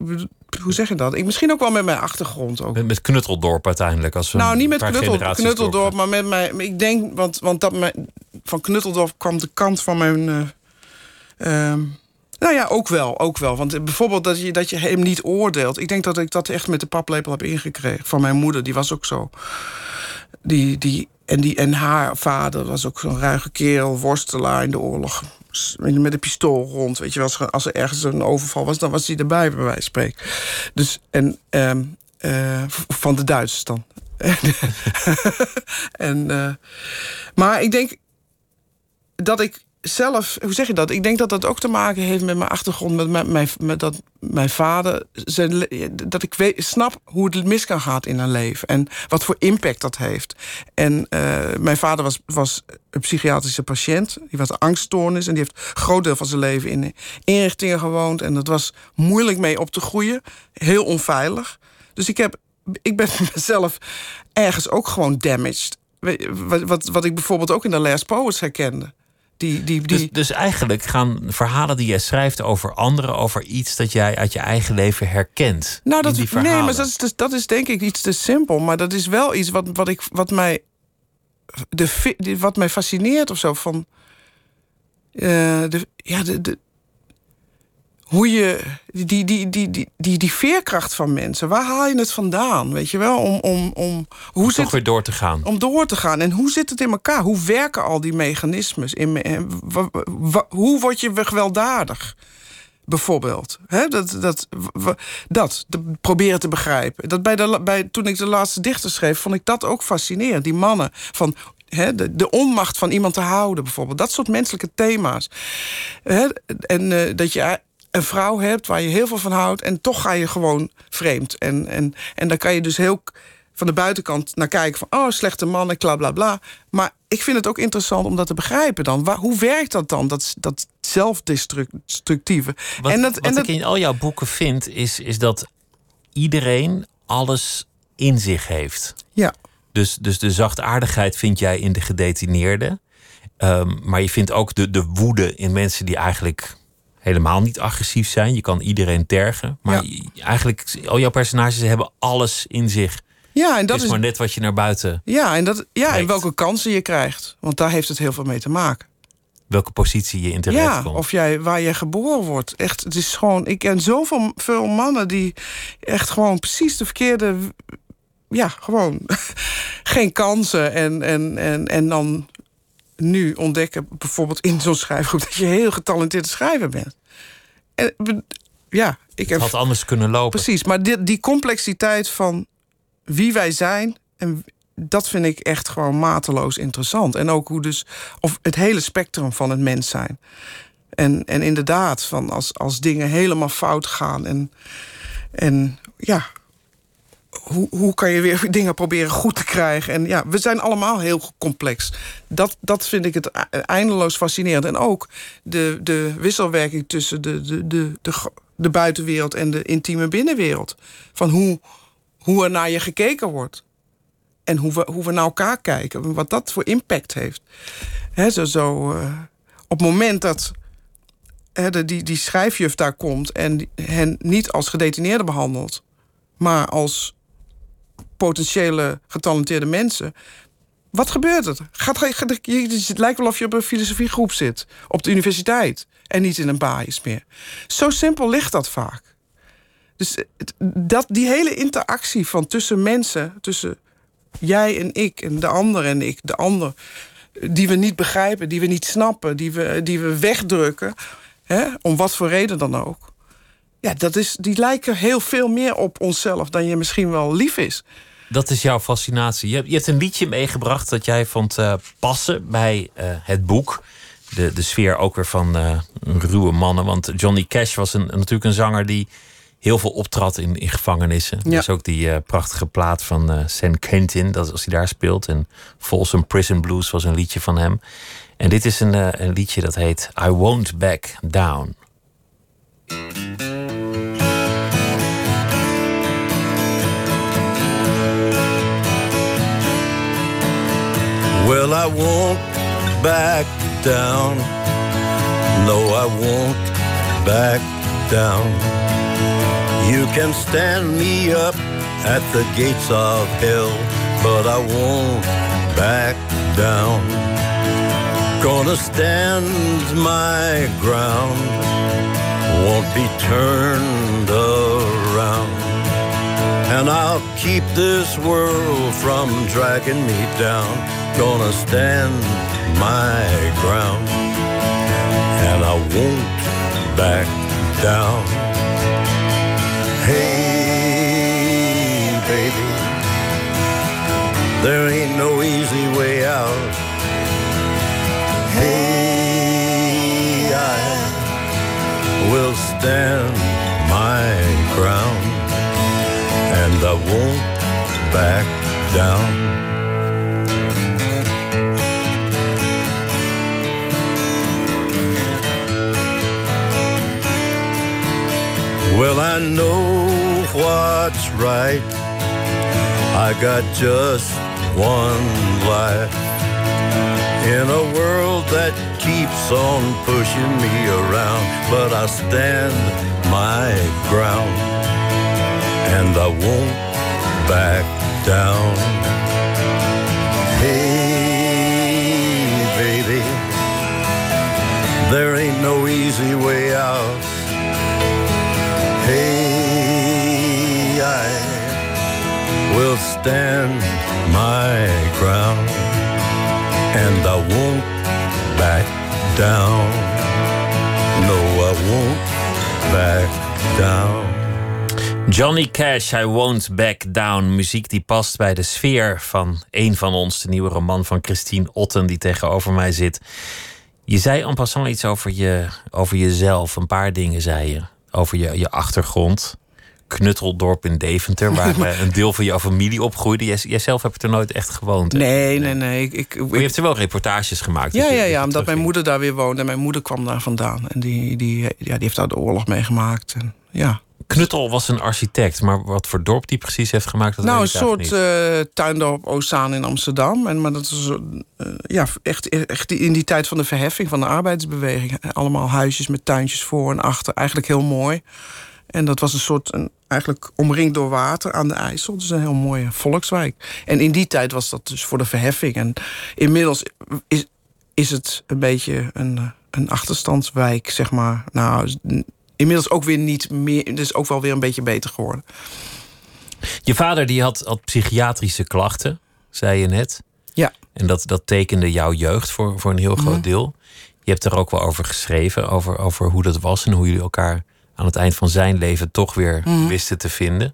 hoe zeg je dat? Ik, misschien ook wel met mijn achtergrond. Ook. Met, met Knutteldorp uiteindelijk. Als nou, niet met knuttel, Knutteldorp, maar met mij. Ik denk, want, want dat mijn, van Knutteldorp kwam de kant van mijn. Uh, uh, nou ja, ook wel, ook wel. Want bijvoorbeeld dat je, dat je hem niet oordeelt. Ik denk dat ik dat echt met de paplepel heb ingekregen. Van mijn moeder, die was ook zo. Die, die, en, die, en haar vader was ook zo'n ruige kerel, worstelaar in de oorlog met een pistool rond. Weet je, als er, als er ergens een overval was, dan was hij erbij, bij wijze van spreken. Dus, en um, uh, van de Duitsers dan. en, uh, maar ik denk dat ik zelf, hoe zeg je dat? Ik denk dat dat ook te maken heeft met mijn achtergrond, met, mijn, met, dat mijn vader, zijn, dat ik snap hoe het mis kan gaan in een leven en wat voor impact dat heeft. En uh, mijn vader was, was een psychiatrische patiënt, die had angststoornis en die heeft een groot deel van zijn leven in inrichtingen gewoond en dat was moeilijk mee op te groeien, heel onveilig. Dus ik heb, ik ben mezelf ergens ook gewoon damaged. Wat, wat, wat ik bijvoorbeeld ook in de Last Poets herkende. Die, die, die... Dus, dus, eigenlijk gaan verhalen die jij schrijft over anderen, over iets dat jij uit je eigen leven herkent. Nou, dat, die nee, maar dat is, dus, dat is denk ik iets te simpel. Maar dat is wel iets wat, wat, ik, wat, mij, de, wat mij fascineert of zo. Van, uh, de, ja, de, de, hoe je die, die, die, die, die, die veerkracht van mensen, waar haal je het vandaan? Weet je wel? Om, om, om, hoe om zit, toch weer door te gaan. Om door te gaan. En hoe zit het in elkaar? Hoe werken al die mechanismes? In, hoe word je gewelddadig? Bijvoorbeeld. He, dat, dat, dat, proberen te begrijpen. Dat bij de, bij, toen ik de laatste dichter schreef, vond ik dat ook fascinerend. Die mannen van de, de, onmacht van iemand te houden, bijvoorbeeld. Dat soort menselijke thema's. en uh, dat je een vrouw hebt waar je heel veel van houdt... en toch ga je gewoon vreemd. En, en, en dan kan je dus heel van de buitenkant naar kijken van... oh, slechte man, bla, bla, bla. Maar ik vind het ook interessant om dat te begrijpen dan. Waar, hoe werkt dat dan, dat, dat zelfdestructieve? Wat, en dat, wat en dat, ik in al jouw boeken vind, is, is dat iedereen alles in zich heeft. Ja. Dus, dus de zachtaardigheid vind jij in de gedetineerde. Um, maar je vindt ook de, de woede in mensen die eigenlijk helemaal niet agressief zijn. Je kan iedereen tergen. Maar eigenlijk, al jouw personages hebben alles in zich. Ja, en dat is, maar net wat je naar buiten. Ja, en, dat, ja, en welke kansen je krijgt. Want daar heeft het heel veel mee te maken. Welke positie je in terecht ja, komt. Of jij, waar je geboren wordt. Echt, het is gewoon. Ik ken zoveel veel mannen die echt gewoon precies de verkeerde. Ja, gewoon geen kansen. En, en, en, en dan nu ontdekken, bijvoorbeeld in zo'n schrijfgroep, dat je heel getalenteerd schrijver bent. En, ja, ik heb. Het had anders kunnen lopen. Precies, maar die, die complexiteit van wie wij zijn en dat vind ik echt gewoon mateloos interessant. En ook hoe dus, of het hele spectrum van het mens zijn. En, en inderdaad, van als, als dingen helemaal fout gaan en, en ja, hoe, hoe kan je weer dingen proberen goed te krijgen? En ja, we zijn allemaal heel complex. Dat, dat vind ik het eindeloos fascinerend. En ook de, de wisselwerking tussen de, de, de, de, de buitenwereld en de intieme binnenwereld. Van hoe, hoe er naar je gekeken wordt. En hoe we, hoe we naar elkaar kijken. Wat dat voor impact heeft. He, zo, zo, uh, op het moment dat he, die, die schrijfjuf daar komt... en hen niet als gedetineerde behandelt... maar als potentiële getalenteerde mensen. Wat gebeurt er? Gaat, het lijkt wel of je op een filosofiegroep zit. Op de universiteit. En niet in een baas meer. Zo simpel ligt dat vaak. Dus dat, die hele interactie van tussen mensen, tussen jij en ik en de ander en ik, de ander, die we niet begrijpen, die we niet snappen, die we, die we wegdrukken, hè, om wat voor reden dan ook. Ja, dat is, die lijken heel veel meer op onszelf dan je misschien wel lief is. Dat is jouw fascinatie. Je hebt, je hebt een liedje meegebracht dat jij vond uh, passen bij uh, het boek. De, de sfeer ook weer van uh, ruwe mannen. Want Johnny Cash was een, natuurlijk een zanger die heel veel optrad in, in gevangenissen. Ja. Dus ook die prachtige plaat van San Quentin, dat als hij daar speelt. En Folsom Prison Blues was een liedje van hem. En dit is een, een liedje dat heet I Won't Back Down. Well, I won't back down. No, I won't back down. You can stand me up at the gates of hell, but I won't back down. Gonna stand my ground, won't be turned around. And I'll keep this world from dragging me down. Gonna stand my ground, and I won't back down. Hey, baby, there ain't no easy way out. Hey, I will stand my ground, and I won't back down. Know what's right. I got just one life in a world that keeps on pushing me around. But I stand my ground and I won't back down. Hey, baby, there ain't no easy way out. Will stand my ground and I won't back down. No, I won't back down. Johnny Cash, I Won't Back Down. Muziek die past bij de sfeer van een van ons. De nieuwe roman van Christine Otten, die tegenover mij zit. Je zei en passant iets over, je, over jezelf. Een paar dingen zei je over je, je achtergrond. Knutteldorp in Deventer, waar een deel van jouw familie opgroeide. Jij, jij zelf hebt er nooit echt gewoond. Nee, nee, nee. Ik, ik, maar je hebt er wel reportages gemaakt. Ja, ja, ja, omdat mijn moeder daar weer woonde. En mijn moeder kwam daar vandaan. En die, die, ja, die heeft daar de oorlog meegemaakt. En, ja. Knuttel was een architect, maar wat voor dorp die precies heeft gemaakt... Dat nou, een soort uh, tuindorp Ozaan in Amsterdam. En, maar dat is uh, ja, echt, echt in die tijd van de verheffing van de arbeidsbeweging. Allemaal huisjes met tuintjes voor en achter. Eigenlijk heel mooi. En dat was een soort, een, eigenlijk omringd door water aan de IJssel. Dus een heel mooie volkswijk. En in die tijd was dat dus voor de verheffing. En inmiddels is, is het een beetje een, een achterstandswijk, zeg maar. Nou, inmiddels ook weer niet meer. Dus ook wel weer een beetje beter geworden. Je vader die had, had psychiatrische klachten, zei je net. Ja. En dat, dat tekende jouw jeugd voor, voor een heel groot mhm. deel. Je hebt er ook wel over geschreven, over, over hoe dat was en hoe jullie elkaar aan het eind van zijn leven toch weer mhm. wisten te vinden.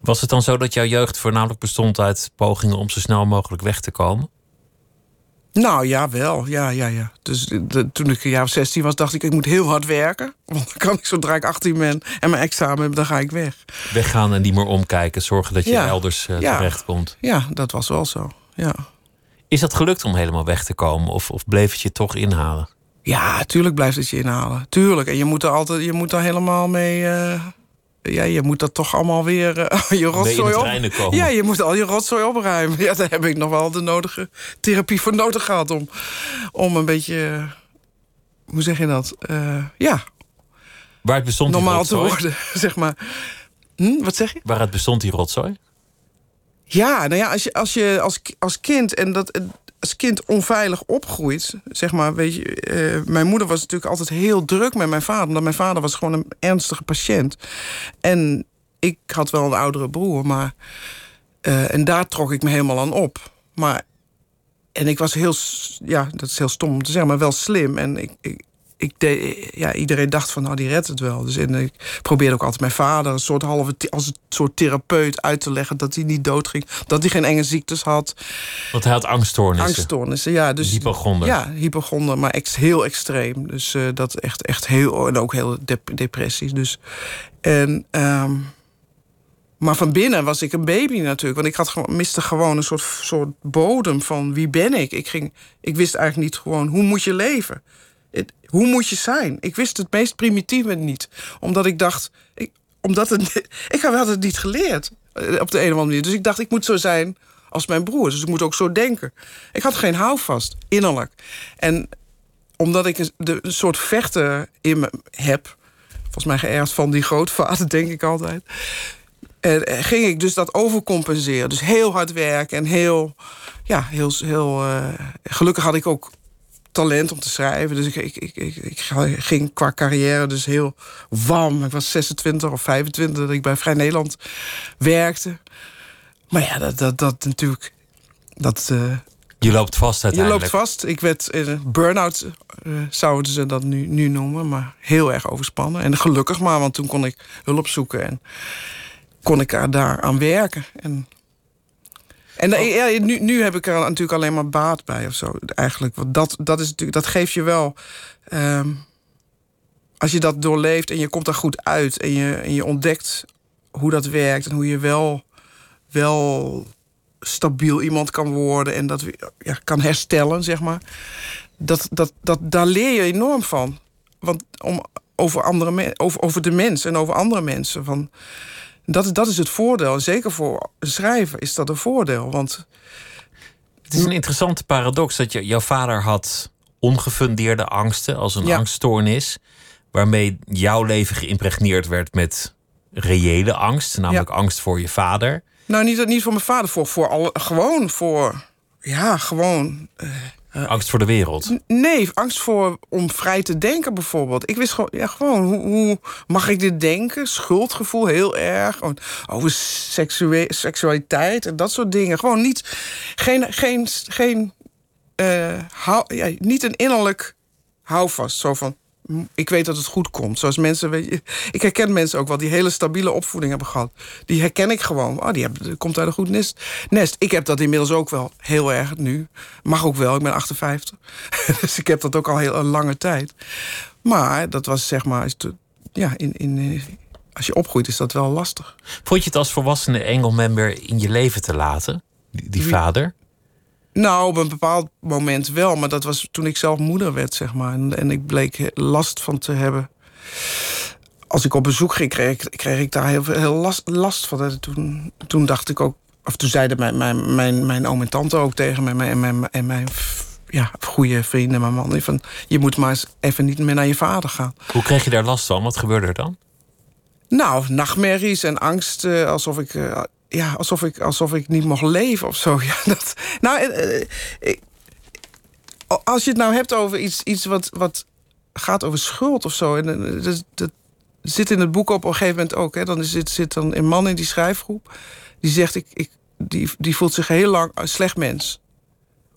Was het dan zo dat jouw jeugd voornamelijk bestond uit pogingen om zo snel mogelijk weg te komen? Nou ja, wel. Ja, ja, ja. Dus de, toen ik een jaar of 16 was, dacht ik, ik moet heel hard werken. Want dan kan ik zodra ik 18 ben en mijn examen heb, dan ga ik weg. Weggaan en niet meer omkijken. Zorgen dat je Ja. elders uh, Ja. terechtkomt. Ja, dat was wel zo. Ja. Is dat gelukt om helemaal weg te komen? Of, of bleef het je toch inhalen? Ja, tuurlijk blijft het je inhalen. Tuurlijk. En je moet er altijd, je moet er helemaal mee. eh, ja, je moet dat toch allemaal weer eh, je rotzooi het op. komen. Ja, je moet al je rotzooi opruimen. Ja, daar heb ik nog wel de nodige therapie voor nodig gehad om, om een beetje. eh, hoe zeg je dat? Ja, Waaruit bestond die normaal te worden, zeg maar. Hm, wat zeg je? Waaruit bestond die rotzooi? Ja, nou ja, als je als, je als, als kind en dat als kind onveilig opgroeit, zeg maar, weet je, eh, mijn moeder was natuurlijk altijd heel druk met mijn vader, omdat mijn vader was gewoon een ernstige patiënt. En ik had wel een oudere broer, maar eh, en daar trok ik me helemaal aan op. Maar en ik was heel, ja, dat is heel stom om te zeggen, maar wel slim. En ik, ik, ik ja, iedereen dacht van, nou, die redt het wel. Dus en ik probeerde ook altijd mijn vader een soort halve, als een soort therapeut uit te leggen dat hij niet doodging, dat hij geen enge ziektes had, Want hij had angststoornissen. angststoornissen. Ja, dus Hypochonder. Ja, hypochonder, maar ex, heel extreem. Dus eh, dat echt, echt heel en ook heel dep- depressies. Dus en ehm, maar van binnen was ik een baby natuurlijk. Want ik had miste gewoon een soort, soort bodem van wie ben ik? Ik, ging, ik wist eigenlijk niet gewoon hoe moet je leven? Hoe moet je zijn? Ik wist het meest primitieve niet. Omdat ik dacht, ik, omdat het, ik had het niet geleerd eh, op de een of andere manier. Dus ik dacht, ik moet zo zijn als mijn broer. Dus ik moet ook zo denken. Ik had geen houvast, innerlijk. En omdat ik een, soort vechter in me heb... volgens mij geërfd van die grootvader, denk ik altijd... En eh, ging ik dus dat overcompenseren. Dus heel hard werken en heel... Ja, heel... heel eh, gelukkig had ik ook talent om te schrijven. Dus ik, ik, ik, ik, ging qua carrière dus heel wam. Ik was 26 of 25 dat ik bij Vrij Nederland werkte. Maar ja, dat, dat, dat natuurlijk... Dat, eh, Je loopt vast je uiteindelijk. loopt vast. Ik werd in een burn-out, eh, zouden ze dat nu, nu noemen. Maar heel erg overspannen. En gelukkig maar, want toen kon ik hulp zoeken. En kon ik daar aan werken. En, en da- ja, nu, nu heb ik er natuurlijk alleen maar baat bij of zo. Eigenlijk. Want dat, dat, is natuurlijk, dat geeft je wel... ehm, als je dat doorleeft en je komt daar goed uit... en je, en je ontdekt hoe dat werkt... en hoe je wel, wel stabiel iemand kan worden... en dat ja, kan herstellen, zeg maar. Dat, dat, dat, daar leer je enorm van. Want om, over, andere over, over de mens en over andere mensen. Van, dat, is- dat is het voordeel. En zeker voor een schrijver is dat een voordeel. Want Het is een interessante paradox dat je, jouw vader had ongefundeerde angsten als een Ja. angststoornis, waarmee jouw leven geïmpregneerd werd met reële angst, namelijk angst voor je vader. nou, niet, niet voor mijn vader, voor, voor al, gewoon voor. Ja, gewoon. Angst voor de wereld. Nee, angst voor om vrij te denken bijvoorbeeld. Ik wist gewoon, ja, gewoon hoe, hoe mag ik dit denken? Schuldgevoel heel erg. Gewoon over seksualiteit en dat soort dingen. Gewoon niet, geen, geen, geen eh, hou, ja, niet een innerlijk houvast. Zo van, ik weet dat het goed komt. Zoals mensen, weet je, ik herken mensen ook wel die hele stabiele opvoeding hebben gehad. Die herken ik gewoon. Oh, die hebben, komt uit een goed nest. nest. Ik heb dat inmiddels ook wel heel erg nu. Mag ook wel, ik ben 58. dus ik heb dat ook al heel een lange tijd. Maar dat was zeg maar, ja, in, in, eh, als je opgroeit is dat wel lastig. Vond je het als volwassene eng om hem weer in je leven te laten, die, die vader? Nou, op een bepaald moment wel. Maar dat was toen ik zelf moeder werd, zeg maar. En, en ik bleek last van te hebben. Als ik op bezoek ging, kreeg ik, kreeg ik daar heel veel heel last, last van. En toen, toen dacht ik ook... Of toen zeiden mijn, mijn, mijn, mijn oom en tante ook tegen me... en mijn, en mijn, en mijn ja, goede vrienden, mijn man... Van, je moet maar eens even niet meer naar je vader gaan. Hoe kreeg je daar last van? Wat gebeurde er dan? Nou, nachtmerries en angst, alsof ik, eh, ja, alsof ik, alsof ik niet mocht leven of zo. Ja, dat, nou, eh, eh, als je het nou hebt over iets, iets wat, wat gaat over schuld of zo, en eh, dat, dat zit in het boek op een gegeven moment ook. Hè, dan zit, zit dan een man in die schrijfgroep die zegt, ik, ik, die, die voelt zich heel lang een slecht mens.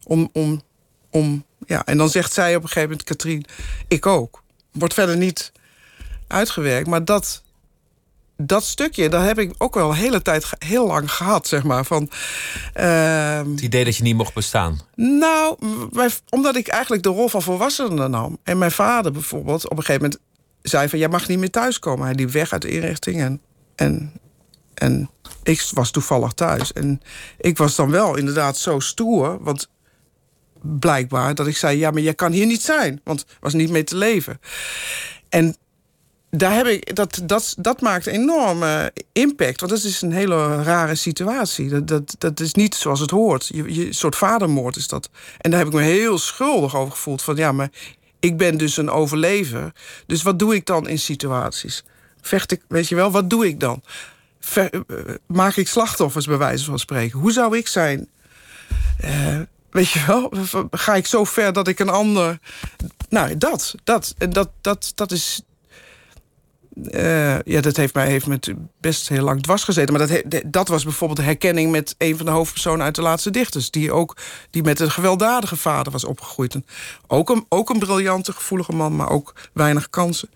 Om, om, om, ja, en dan zegt zij op een gegeven moment, Katrien, ik ook. Wordt verder niet uitgewerkt, maar dat dat stukje, dat heb ik ook wel een hele tijd heel lang gehad, zeg maar. Van, ehm, Het idee dat je niet mocht bestaan. nou, mijn- omdat ik eigenlijk de rol van volwassene nam. En mijn vader bijvoorbeeld op een gegeven moment zei van... jij mag niet meer thuiskomen. Hij liep weg uit de inrichting en, en, en ik was toevallig thuis. En ik was dan wel inderdaad zo stoer, want blijkbaar... dat ik zei, ja, maar jij kan hier niet zijn. Want was niet mee te leven. En daar heb ik, dat, dat, dat maakt enorm eh, impact. Want dat is een hele rare situatie. Dat, dat, dat is niet zoals het hoort. Je, je, soort vadermoord is dat. En daar heb ik me heel schuldig over gevoeld. Van ja, maar ik ben dus een overlever. Dus wat doe ik dan in situaties? Vecht ik, weet je wel, wat doe ik dan? Eh, maak ik slachtoffers, bij wijze van spreken? Hoe zou ik zijn? Eh, weet je wel, ga ik zo ver dat ik een ander. Nou, dat, dat, dat, dat, dat is eh, ja, dat heeft mij heeft me tu- best heel lang dwars gezeten. Maar dat, dat was bijvoorbeeld de herkenning met een van de hoofdpersonen uit de laatste dichters. Die ook die met een gewelddadige vader was opgegroeid. Ook, een, ook een briljante, gevoelige man, maar ook weinig kansen.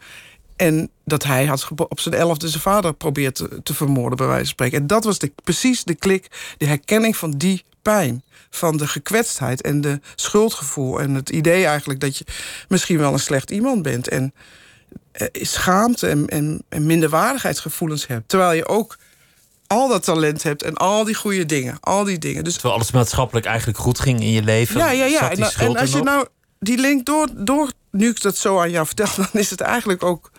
En dat hij had op zijn elfde zijn vader probeert te, vermoorden, bij wijze van spreken. En dat was de, precies de klik, de herkenning van die pijn. Van de gekwetstheid en de schuldgevoel. En het idee eigenlijk dat je misschien wel een slecht iemand bent. En schaamte en, en, en minderwaardigheidsgevoelens hebt. Terwijl je ook al dat talent hebt en al die goede dingen. Al die dingen. Dus Terwijl alles maatschappelijk eigenlijk goed ging in je leven. ja, ja, ja. zat En, als je nou die link door, door, nu ik dat zo aan jou vertel, dan is het eigenlijk ook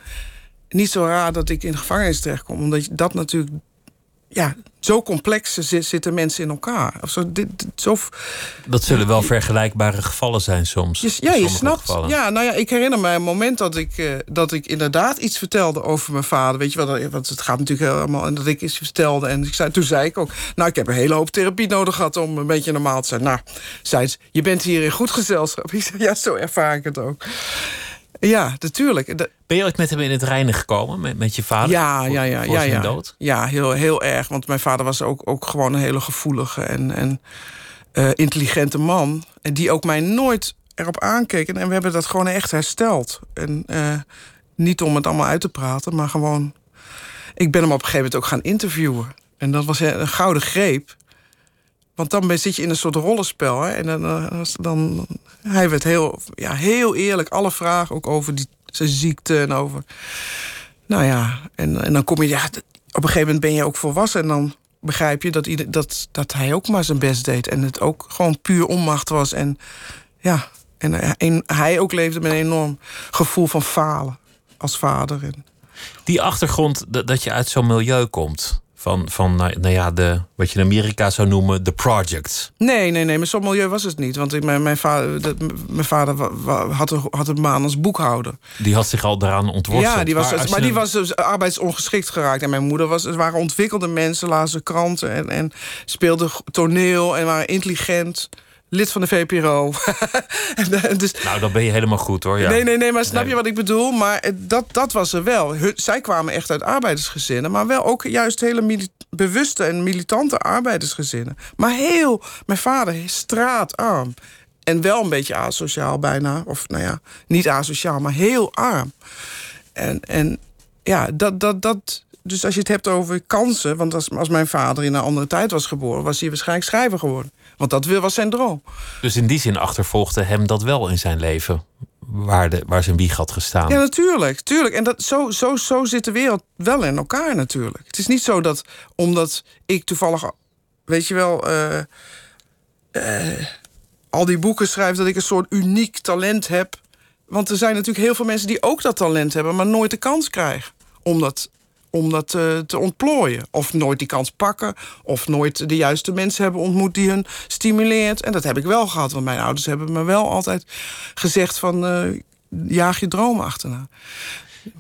niet zo raar dat ik in de gevangenis terechtkom. Omdat je dat natuurlijk, ja, zo complex zi- zitten mensen in elkaar. Of zo, dit, zo, Dat zullen wel vergelijkbare gevallen zijn soms. je, ja, je snapt. gevallen. Ja, nou ja, ik herinner me een moment dat ik, eh, dat ik inderdaad iets vertelde over mijn vader. Weet je wel, want het gaat natuurlijk helemaal. En dat ik iets vertelde. En ik zei, toen zei ik ook. Nou, ik heb een hele hoop therapie nodig gehad om een beetje normaal te zijn. Nou, zei ze, je bent hier in goed gezelschap. Ik zei, ja, zo ervaar ik het ook. Ja, natuurlijk. Dat- Ben je ooit met hem in het reinen gekomen, met, met je vader? ja, Voor- ja, ja, voor ja, dood? Ja, heel, heel erg. Want mijn vader was ook, ook gewoon een hele gevoelige en, en eh, intelligente man. En die ook mij nooit erop aankeek. En, en we hebben dat gewoon echt hersteld. En eh, niet om het allemaal uit te praten, maar gewoon. Ik ben hem op een gegeven moment ook gaan interviewen. En dat was een gouden greep. Want dan zit je in een soort rollenspel. Hè? En dan, eh, dan, hij werd heel, ja, heel eerlijk. Alle vragen ook over die, zijn ziekte en over. Nou ja, en, en dan kom je. Ja, op een gegeven moment ben je ook volwassen. En dan begrijp je dat, ieder, dat, dat hij ook maar zijn best deed. En het ook gewoon puur onmacht was. En ja, en hij- en hij ook leefde met een enorm gevoel van falen als vader. Die achtergrond dat je uit zo'n milieu komt. Van, van nou, nou ja, de, wat je in Amerika zou noemen, de projects. Nee, nee, nee, maar zo'n milieu was het niet. Want ik, mijn, mijn vader, mijn vader had, een, had een baan als boekhouder. Die had zich al daaraan ontworsteld. Ja, die was, maar, die was dus arbeidsongeschikt geraakt. En mijn moeder was, het waren ontwikkelde mensen, lazen kranten en, en speelden toneel en waren intelligent. Lid van de VPRO. En, eh, dus, Nou, dan ben je helemaal goed hoor. Ja. Nee, nee, nee, maar snap Nee. je wat ik bedoel? Maar eh, dat, dat was er wel. Zij kwamen echt uit arbeidersgezinnen, maar wel ook juist hele bewuste en militante arbeidersgezinnen. Maar heel, mijn vader is straatarm. En wel een beetje asociaal bijna. Of nou ja, niet asociaal, maar heel arm. En, en ja, dat, dat, dat. Dus als je het hebt over kansen. Want als, als mijn vader in een andere tijd was geboren, was hij waarschijnlijk schrijver geworden. Want dat was zijn droom. Dus in die zin achtervolgde hem dat wel in zijn leven. Waar, de, waar zijn wieg had gestaan. Ja, natuurlijk. tuurlijk. En dat, zo, zo, zo zit de wereld wel in elkaar natuurlijk. Het is niet zo dat omdat ik toevallig, weet je wel, eh, eh, al die boeken schrijf, dat ik een soort uniek talent heb. Want er zijn natuurlijk heel veel mensen die ook dat talent hebben, maar nooit de kans krijgen om dat, om dat eh, te ontplooien. Of nooit die kans pakken, of nooit de juiste mensen hebben ontmoet die hun stimuleert. En dat heb ik wel gehad, want mijn ouders hebben me wel altijd gezegd van eh, jaag je droom achterna.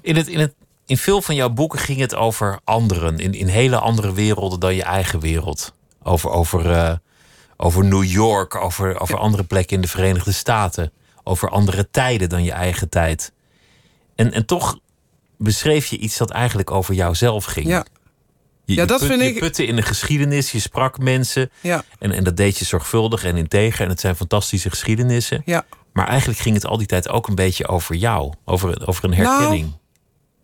In, het, in, het, in veel van jouw boeken ging het over anderen. In, in hele andere werelden dan je eigen wereld. Over, over, eh, over New York, over, over andere plekken in de Verenigde Staten. Over andere tijden dan je eigen tijd. En, en toch beschreef je iets dat eigenlijk over jouzelf ging. Ja, Je, Ja, je dat put- vind je ik- putte in de geschiedenis, je sprak mensen. ja, En, en dat deed je zorgvuldig en integer. En het zijn fantastische geschiedenissen. ja. Maar eigenlijk ging het al die tijd ook een beetje over jou. Over, over een herkenning.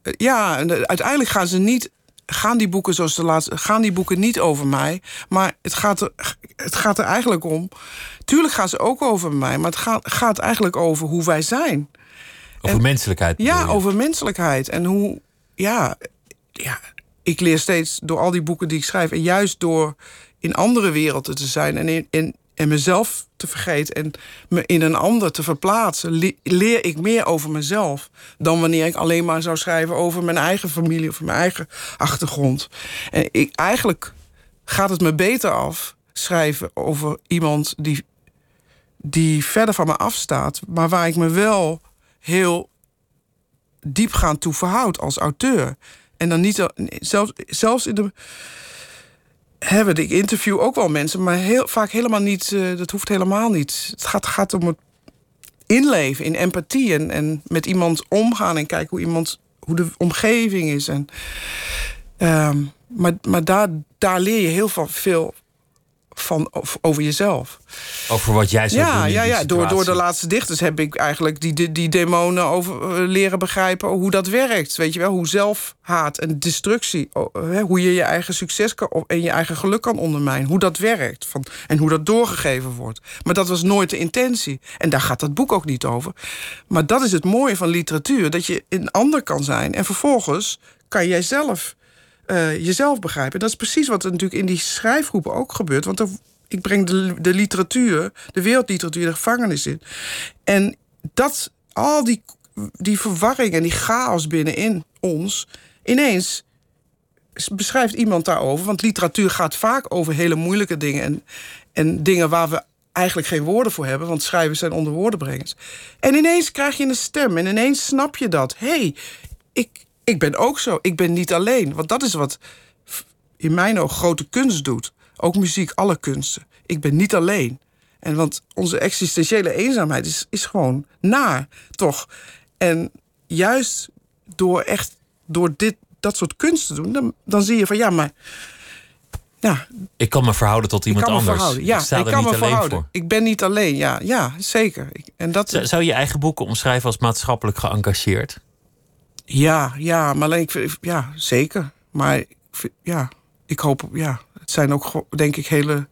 Ja, en de- uiteindelijk gaan ze niet gaan die boeken zoals de laatste, gaan die boeken niet over mij. Maar het gaat er, het gaat er eigenlijk om. Tuurlijk gaan ze ook over mij, maar het gaat, gaat eigenlijk over hoe wij zijn. Over menselijkheid. Ja, over menselijkheid. En hoe, ja, ja, ik leer steeds door al die boeken die ik schrijf. En juist door in andere werelden te zijn en, in, in, en mezelf te vergeten en me in een ander te verplaatsen, leer ik meer over mezelf dan wanneer ik alleen maar zou schrijven over mijn eigen familie of mijn eigen achtergrond. En ik, eigenlijk gaat het me beter af schrijven over iemand die, die verder van me afstaat, maar waar ik me wel heel diepgaand toe verhoud als auteur. En dan niet zelfs, zelfs in de hebben. Ik interview ook wel mensen, maar heel, vaak helemaal niet. Uh, dat hoeft helemaal niet. Het gaat, gaat om het inleven in empathie en, en met iemand omgaan en kijken hoe iemand hoe de omgeving is. En, uh, maar maar daar, daar leer je heel veel van, over jezelf. Over wat jij zou ja, doen Ja, ja. Door, door de laatste dichters heb ik eigenlijk die, die, die demonen over eh, leren begrijpen hoe dat werkt. Weet je wel, hoe zelfhaat en destructie, hoe je je eigen succes kan, en je eigen geluk kan ondermijnen. Hoe dat werkt van, en hoe dat doorgegeven wordt. Maar dat was nooit de intentie. En daar gaat dat boek ook niet over. Maar dat is het mooie van literatuur, dat je een ander kan zijn. En vervolgens kan jij zelf uh, jezelf begrijpen. Dat is precies wat er natuurlijk in die schrijfgroepen ook gebeurt. Want ik breng de, de literatuur, de wereldliteratuur, de gevangenis in. En dat, al die, die verwarring en die chaos binnenin ons, ineens beschrijft iemand daarover. Want literatuur gaat vaak over hele moeilijke dingen en, en dingen waar we eigenlijk geen woorden voor hebben, want schrijvers zijn onder woordenbrengers. En ineens krijg je een stem en ineens snap je dat. Hey, ik, ik ben ook zo. Ik ben niet alleen. Want dat is wat in mijn oog grote kunst doet. Ook muziek, alle kunsten. Ik ben niet alleen. En want onze existentiële eenzaamheid is, is gewoon naar, toch? En juist door echt door dit, dat soort kunst te doen, dan, dan zie je van ja, maar. Ja, ik kan me verhouden tot iemand anders. Verhouden. Ja, ik, kan me verhouden. Voor. Ik ben niet alleen. Ja, ja zeker. En dat... Zou je eigen boeken omschrijven als maatschappelijk geëngageerd? Ja, ja, maar alleen, ik, ja, zeker. Maar ja, ik hoop, ja, het zijn ook, denk ik, hele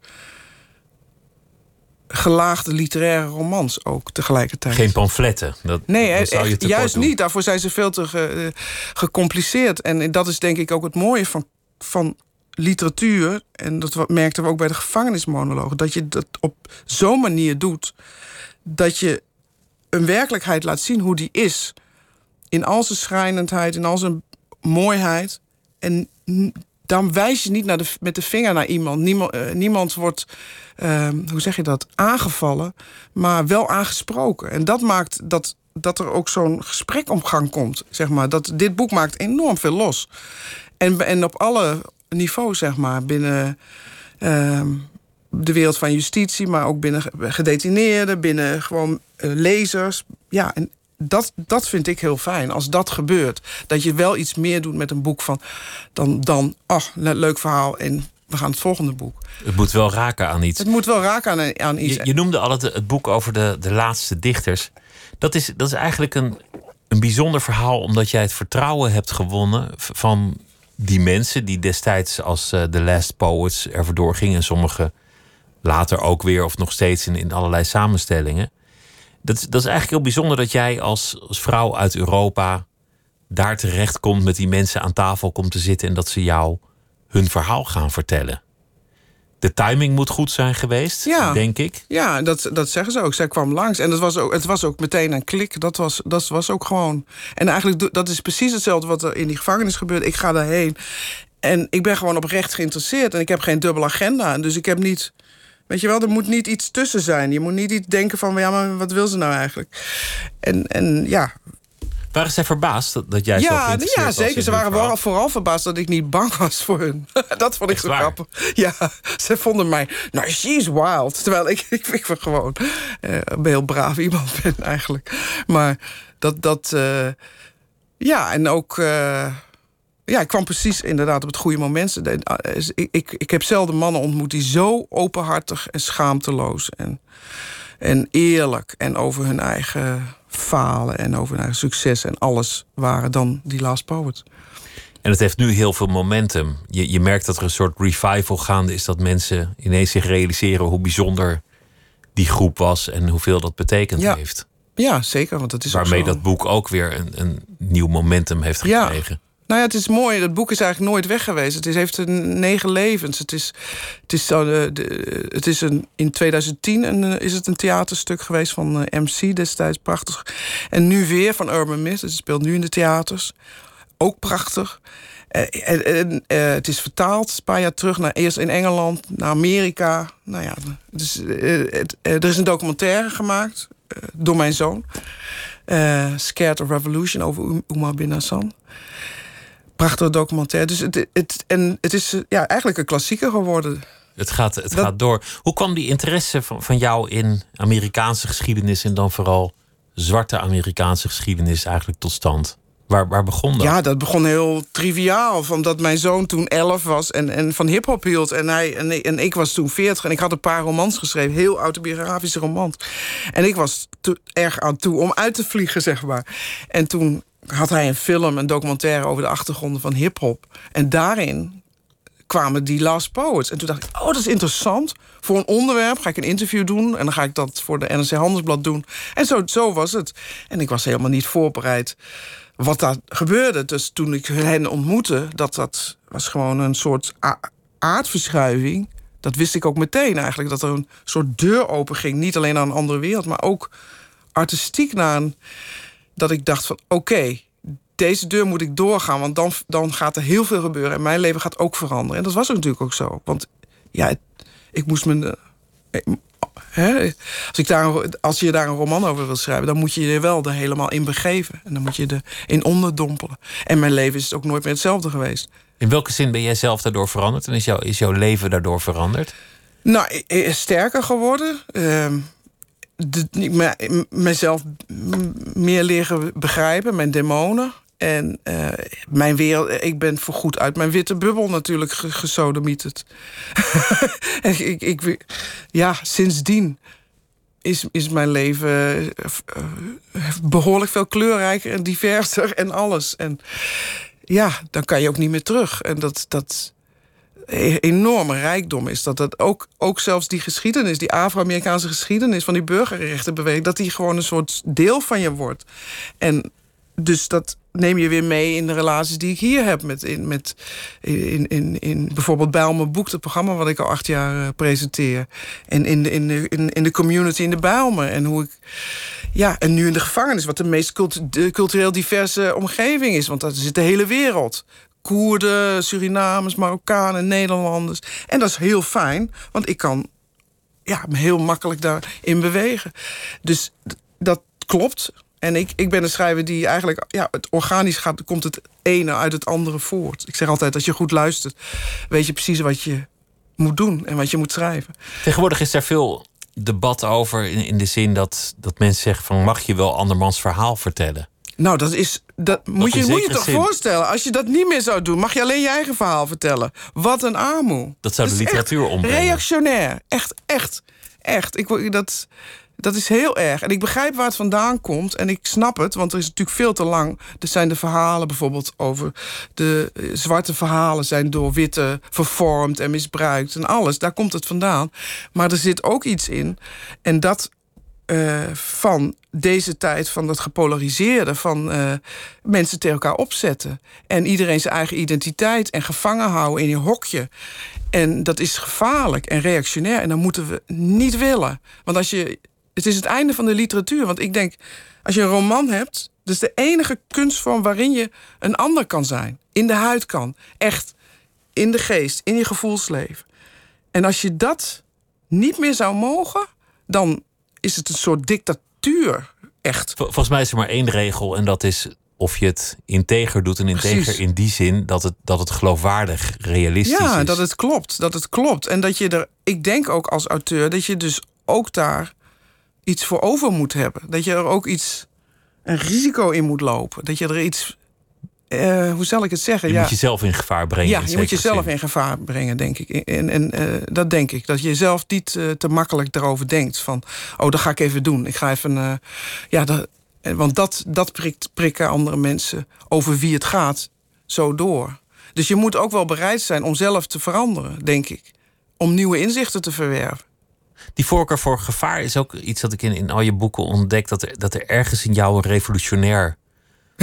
gelaagde literaire romans ook tegelijkertijd. Geen pamfletten? Dat, nee, echt, juist niet. Daarvoor zijn ze veel te ge, gecompliceerd. En dat is denk ik ook het mooie van, van literatuur... en dat merkten we ook bij de gevangenismonologen... dat je dat op zo'n manier doet... dat je een werkelijkheid laat zien hoe die is in al zijn schrijnendheid, in al zijn mooiheid. En dan wijs je niet naar de, met de vinger naar iemand. Niemand, uh, niemand wordt, uh, hoe zeg je dat, aangevallen, maar wel aangesproken. En dat maakt dat, dat er ook zo'n gesprek op gang komt. Zeg maar. dat, dit boek maakt enorm veel los. En, en op alle niveaus, zeg maar, binnen uh, de wereld van justitie, maar ook binnen gedetineerden, binnen gewoon uh, lezers. Ja, en dat, dat vind ik heel fijn. Als dat gebeurt. Dat je wel iets meer doet met een boek van. dan, dan ach, leuk verhaal. En we gaan het volgende boek. Het moet wel raken aan iets. Het moet wel raken aan, aan iets. Je, je noemde al het, het boek over de, de laatste dichters. Dat is, dat is eigenlijk een, een bijzonder verhaal, omdat jij het vertrouwen hebt gewonnen van die mensen die destijds als uh, The Last Poets er vandoor gingen. En sommige later ook weer, of nog steeds in, in allerlei samenstellingen. Dat, dat is eigenlijk heel bijzonder dat jij als, als vrouw uit Europa daar terecht komt, met die mensen aan tafel komt te zitten en dat ze jou hun verhaal gaan vertellen. De timing moet goed zijn geweest, ja, denk ik. Ja, dat, dat zeggen ze ook. Zij kwam langs. En dat was ook, het was ook meteen een klik. Dat was, dat was ook gewoon. En eigenlijk, dat is precies hetzelfde wat er in die gevangenis gebeurt. Ik ga daarheen. En ik ben gewoon oprecht geïnteresseerd. En ik heb geen dubbele agenda. Dus ik heb niet Weet je wel, er moet niet iets tussen zijn. Je moet niet iets denken van, ja, maar wat wil ze nou eigenlijk? En, en ja, waren zij verbaasd dat, dat jij ja, zo Ja, zeker. Ze waren vooral, vooral verbaasd dat ik niet bang was voor hun. dat vond ik zo grappig. Ja, ze vonden mij... Nou, she's wild. Terwijl ik, ik, ik gewoon uh, een heel braaf iemand ben eigenlijk. Maar dat... dat uh, ja, en ook... Uh, ja, ik kwam precies inderdaad op het goede moment. Ik, ik, ik heb zelden mannen ontmoet die zo openhartig en schaamteloos en, en eerlijk en over hun eigen falen en over hun eigen succes en alles waren dan die Last Poet. En het heeft nu heel veel momentum. Je, je merkt dat er een soort revival gaande is. Dat mensen ineens zich realiseren hoe bijzonder die groep was en hoeveel dat betekend Ja. heeft. Ja, zeker. Want dat is Waarmee dat boek ook weer een, een nieuw momentum heeft Ja. Nou ja, het is mooi. Het boek is eigenlijk nooit weg geweest. Het is, heeft een negen levens. Het is, het is, zo de, het is een, in 2010 een, eh, is het een theaterstuk geweest van eh, MC destijds. Prachtig. En nu weer van Urban Mist. Het speelt nu in de theaters. Ook prachtig. En, het is vertaald een paar jaar terug. Naar, eerst in Engeland, naar Amerika. Nou ja, eh, het- er is een documentaire gemaakt door mijn zoon. Scared of Revolution over Um- Umar bin Hassan. Prachtige documentaire. Dus het, het, en het is eh, ja, eigenlijk een klassieker geworden. Het gaat, het Dat- gaat door. Hoe kwam die interesse van, van jou in Amerikaanse geschiedenis en dan vooral zwarte Amerikaanse geschiedenis eigenlijk tot stand? Waar, waar begon dat? Ja, dat begon heel triviaal. Van dat mijn zoon toen 11 was en, en van hip-hop hield. En, hij, en, ik- en ik was toen 40 en ik had een paar romans geschreven. Heel autobiografische romans. En ik was te- erg aan toe om uit te vliegen, zeg maar. En toen had hij een film, een documentaire over de achtergronden van hip-hop. En daarin kwamen die Last Poets. En toen dacht ik, oh, dat is interessant. Voor een onderwerp ga ik een interview doen. En dan ga ik dat voor de NRC Handelsblad doen. En zo, zo was het. En ik was helemaal niet voorbereid wat daar gebeurde. Dus toen ik hen ontmoette, dat dat was gewoon een soort aardverschuiving. Dat wist ik ook meteen eigenlijk. Dat er een soort deur open ging. Niet alleen naar een andere wereld, maar ook artistiek naar een... Dat ik dacht van, oké, deze deur moet ik doorgaan. Want dan, dan gaat er heel veel gebeuren. En mijn leven gaat ook veranderen. En dat was ook natuurlijk ook zo. Want ja, ik moest me... eh, Hè, als, ik daar, als je daar een roman over wil schrijven, dan moet je je er wel er helemaal in begeven. En dan moet je er in onderdompelen. En mijn leven is ook nooit meer hetzelfde geweest. In welke zin ben jij zelf daardoor veranderd? En is, jouw is jouw leven daardoor veranderd? Nou, sterker geworden. Ehm, de, mezelf meer leren begrijpen, mijn demonen. En eh, mijn wereld, ik ben voorgoed uit mijn witte bubbel natuurlijk ge- gesodemieterd. En ik, ik, ja, sindsdien is, is mijn leven eh, eh, behoorlijk veel kleurrijker en diverser en alles. En ja, dan kan je ook niet meer terug. En dat, dat enorme rijkdom is dat dat ook, ook zelfs die geschiedenis, die Afro-Amerikaanse geschiedenis van die burgerrechtenbeweging, dat die gewoon een soort deel van je wordt. En dus dat neem je weer mee in de relaties die ik hier heb. Met, in, met, in, in, in bijvoorbeeld Bijlmer Boek, het programma wat ik al acht jaar eh, presenteer. En in de, in, de, in, in de community in de Bijlmer. En hoe ik. Ja, en nu in de gevangenis, wat de meest cult- de cultureel diverse omgeving is. Want daar zit de hele wereld. Koerden, Surinamers, Marokkanen, Nederlanders. En dat is heel fijn, want ik kan ja, me heel makkelijk daarin bewegen. Dus dat klopt. En ik, ik ben een schrijver die eigenlijk... Ja, het organisch gaat, komt het ene uit het andere voort. Ik zeg altijd, als je goed luistert... weet je precies wat je moet doen en wat je moet schrijven. Tegenwoordig is er veel debat over in, in de zin dat, dat mensen zeggen van mag je wel andermans verhaal vertellen? Nou, dat is. Dat moet je, moet je toch zin. voorstellen. Als je dat niet meer zou doen, mag je alleen je eigen verhaal vertellen. Wat een armoe. Dat zou de literatuur ombrengen. Reactionair. Echt, echt, echt. Ik, dat, dat is heel erg. En ik begrijp waar het vandaan komt. En ik snap het, want er is natuurlijk veel te lang. Er zijn de verhalen bijvoorbeeld over. De eh, zwarte verhalen zijn door witte vervormd en misbruikt en alles. Daar komt het vandaan. Maar er zit ook iets in. En dat eh, van deze tijd, van dat gepolariseerde, van eh, mensen tegen elkaar opzetten. En iedereen zijn eigen identiteit en gevangen houden in je hokje. En dat is gevaarlijk en reactionair. En dat moeten we niet willen. Want als je. Het is het einde van de literatuur. Want ik denk, als je een roman hebt. Dat is de enige kunstvorm waarin je een ander kan zijn. In de huid kan. Echt. In de geest, in je gevoelsleven. En als je dat niet meer zou mogen, dan is het een soort dictatuur. Echt. Vol- Volgens mij is er maar één regel en dat is of je het integer doet. En integer Precies. in die zin dat het, dat het geloofwaardig, realistisch Ja, is. dat het klopt. Dat het klopt. En dat je er, ik denk ook als auteur, dat je dus ook daar iets voor over moet hebben. Dat je er ook iets, een risico in moet lopen. Dat je er iets, eh, hoe zal ik het zeggen? Je ja. moet jezelf in gevaar brengen. Ja, je moet jezelf zin. in gevaar brengen, denk ik. En, en eh, dat denk ik. Dat je zelf niet eh, te makkelijk daarover denkt. Van, oh, dat ga ik even doen. Ik ga even... ja, dat, want dat, dat prikt, prikken andere mensen over wie het gaat. zo door. Dus je moet ook wel bereid zijn om zelf te veranderen, denk ik. Om nieuwe inzichten te verwerven. Die voorkeur voor gevaar is ook iets dat ik in, in al je boeken ontdek. Dat er, dat er ergens in jou een revolutionair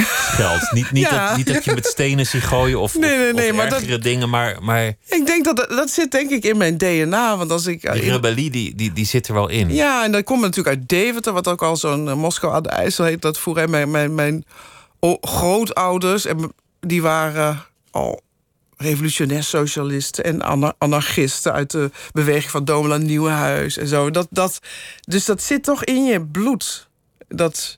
geldt. niet, niet, Ja. dat, niet dat je met stenen ziet gooien of, Nee, nee, nee, of maar dat- ergere dingen. Maar, maar Ik denk dat dat, zit denk ik in mijn DNA. Want als ik. die in- rebellie die, die, die zit er wel in. Ja, en dat komt natuurlijk uit Deventer, wat ook al zo'n eh, Moskou aan de IJssel heet. Dat vroeger mijn, mijn, mijn grootouders, en die waren al revolutionair socialisten en ana- anarchisten uit de beweging van Domela Nieuwenhuis en zo. Dat, dat, dus dat zit toch in je bloed. Dat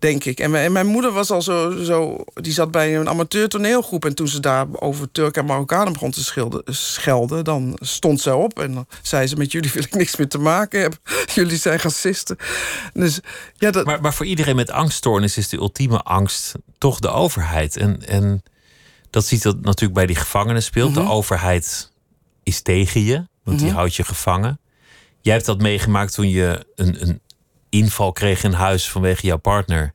denk ik. En mijn, en mijn moeder was al zo, zo. Die zat bij een amateur toneelgroep. En toen ze daar over Turken en Marokkanen begon te schilden, schelden, dan stond ze op. En dan zei ze: Met jullie wil ik niks meer te maken hebben. Jullie zijn racisten. Dus ja, dat. Maar, maar voor iedereen met angststoornis is de ultieme angst toch de overheid. En, en dat ziet dat natuurlijk bij die gevangenen speelt. Mhm. De overheid is tegen je, want die houdt je gevangen. Jij hebt dat meegemaakt toen je een, een inval kreeg in huis vanwege jouw partner.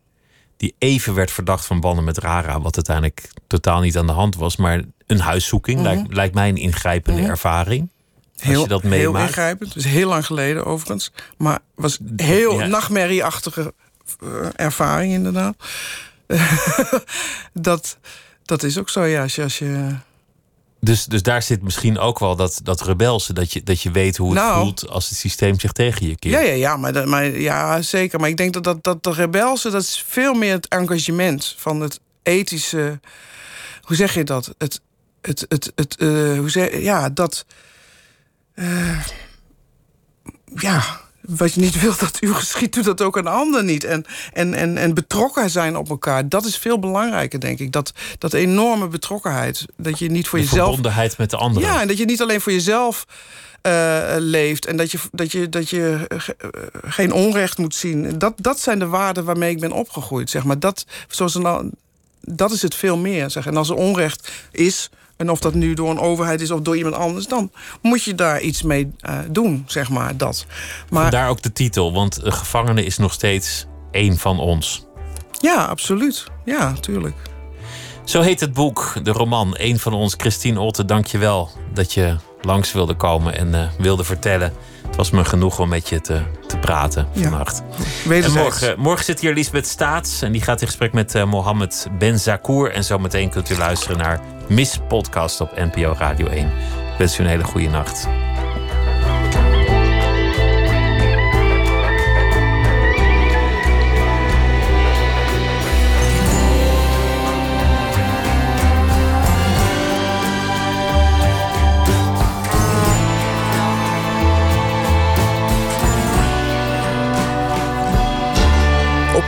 Die even werd verdacht van banden met Rara, wat uiteindelijk totaal niet aan de hand was. Maar een huiszoeking lijkt, lijkt mij een ingrijpende ervaring. Als je dat Mhm. heel meemaakt. ingrijpend. Dus heel lang geleden overigens. Maar was heel Ja. nachtmerrieachtige eh, ervaring inderdaad. dat, dat is ook zo, ja. Als je, als je Dus, dus daar zit misschien ook wel dat, dat rebelse. Dat je, dat je weet hoe het Nou. voelt als het systeem zich tegen je keert. Ja, ja, ja, maar, dat- maar, ja, zeker. Maar ik denk dat, dat, dat de rebelse, dat is veel meer het engagement van het ethische. Hoe zeg je dat? Het, het, het, het, eh, hoe zeg, ja, dat. eh, ja, wat je niet wilt dat u geschiet, doet dat ook een ander niet. En, en, en, en betrokken zijn op elkaar, dat is veel belangrijker, denk ik. Dat, dat enorme betrokkenheid. Dat je niet voor de jezelf. verbondenheid met de anderen. Ja, en dat je niet alleen voor jezelf eh, leeft en dat je, dat je, dat je eh, ge- geen onrecht moet zien. Dat, dat zijn de waarden waarmee ik ben opgegroeid. Zeg maar. dat, zoals een, dat is het veel meer. Zeg. En als er onrecht is, en of dat nu door een overheid is of door iemand anders, dan moet je daar iets mee eh, doen, zeg maar. Dat. Maar Vandaar ook de titel, want een gevangene is nog steeds één van ons. ja, absoluut. Ja, tuurlijk. Zo heet het boek, de roman, één van ons. Christine Olte, dank je wel dat je langs wilde komen en eh, wilde vertellen. Het was me genoeg om met je te, te praten Ja. vannacht. En Wederzijds. morgen, morgen zit hier Lisbeth Staats en die gaat in gesprek met eh, Mohammed Ben Zakour. En zometeen kunt u luisteren naar Miss Podcast op NPO Radio 1. Ik wens u een hele goede nacht.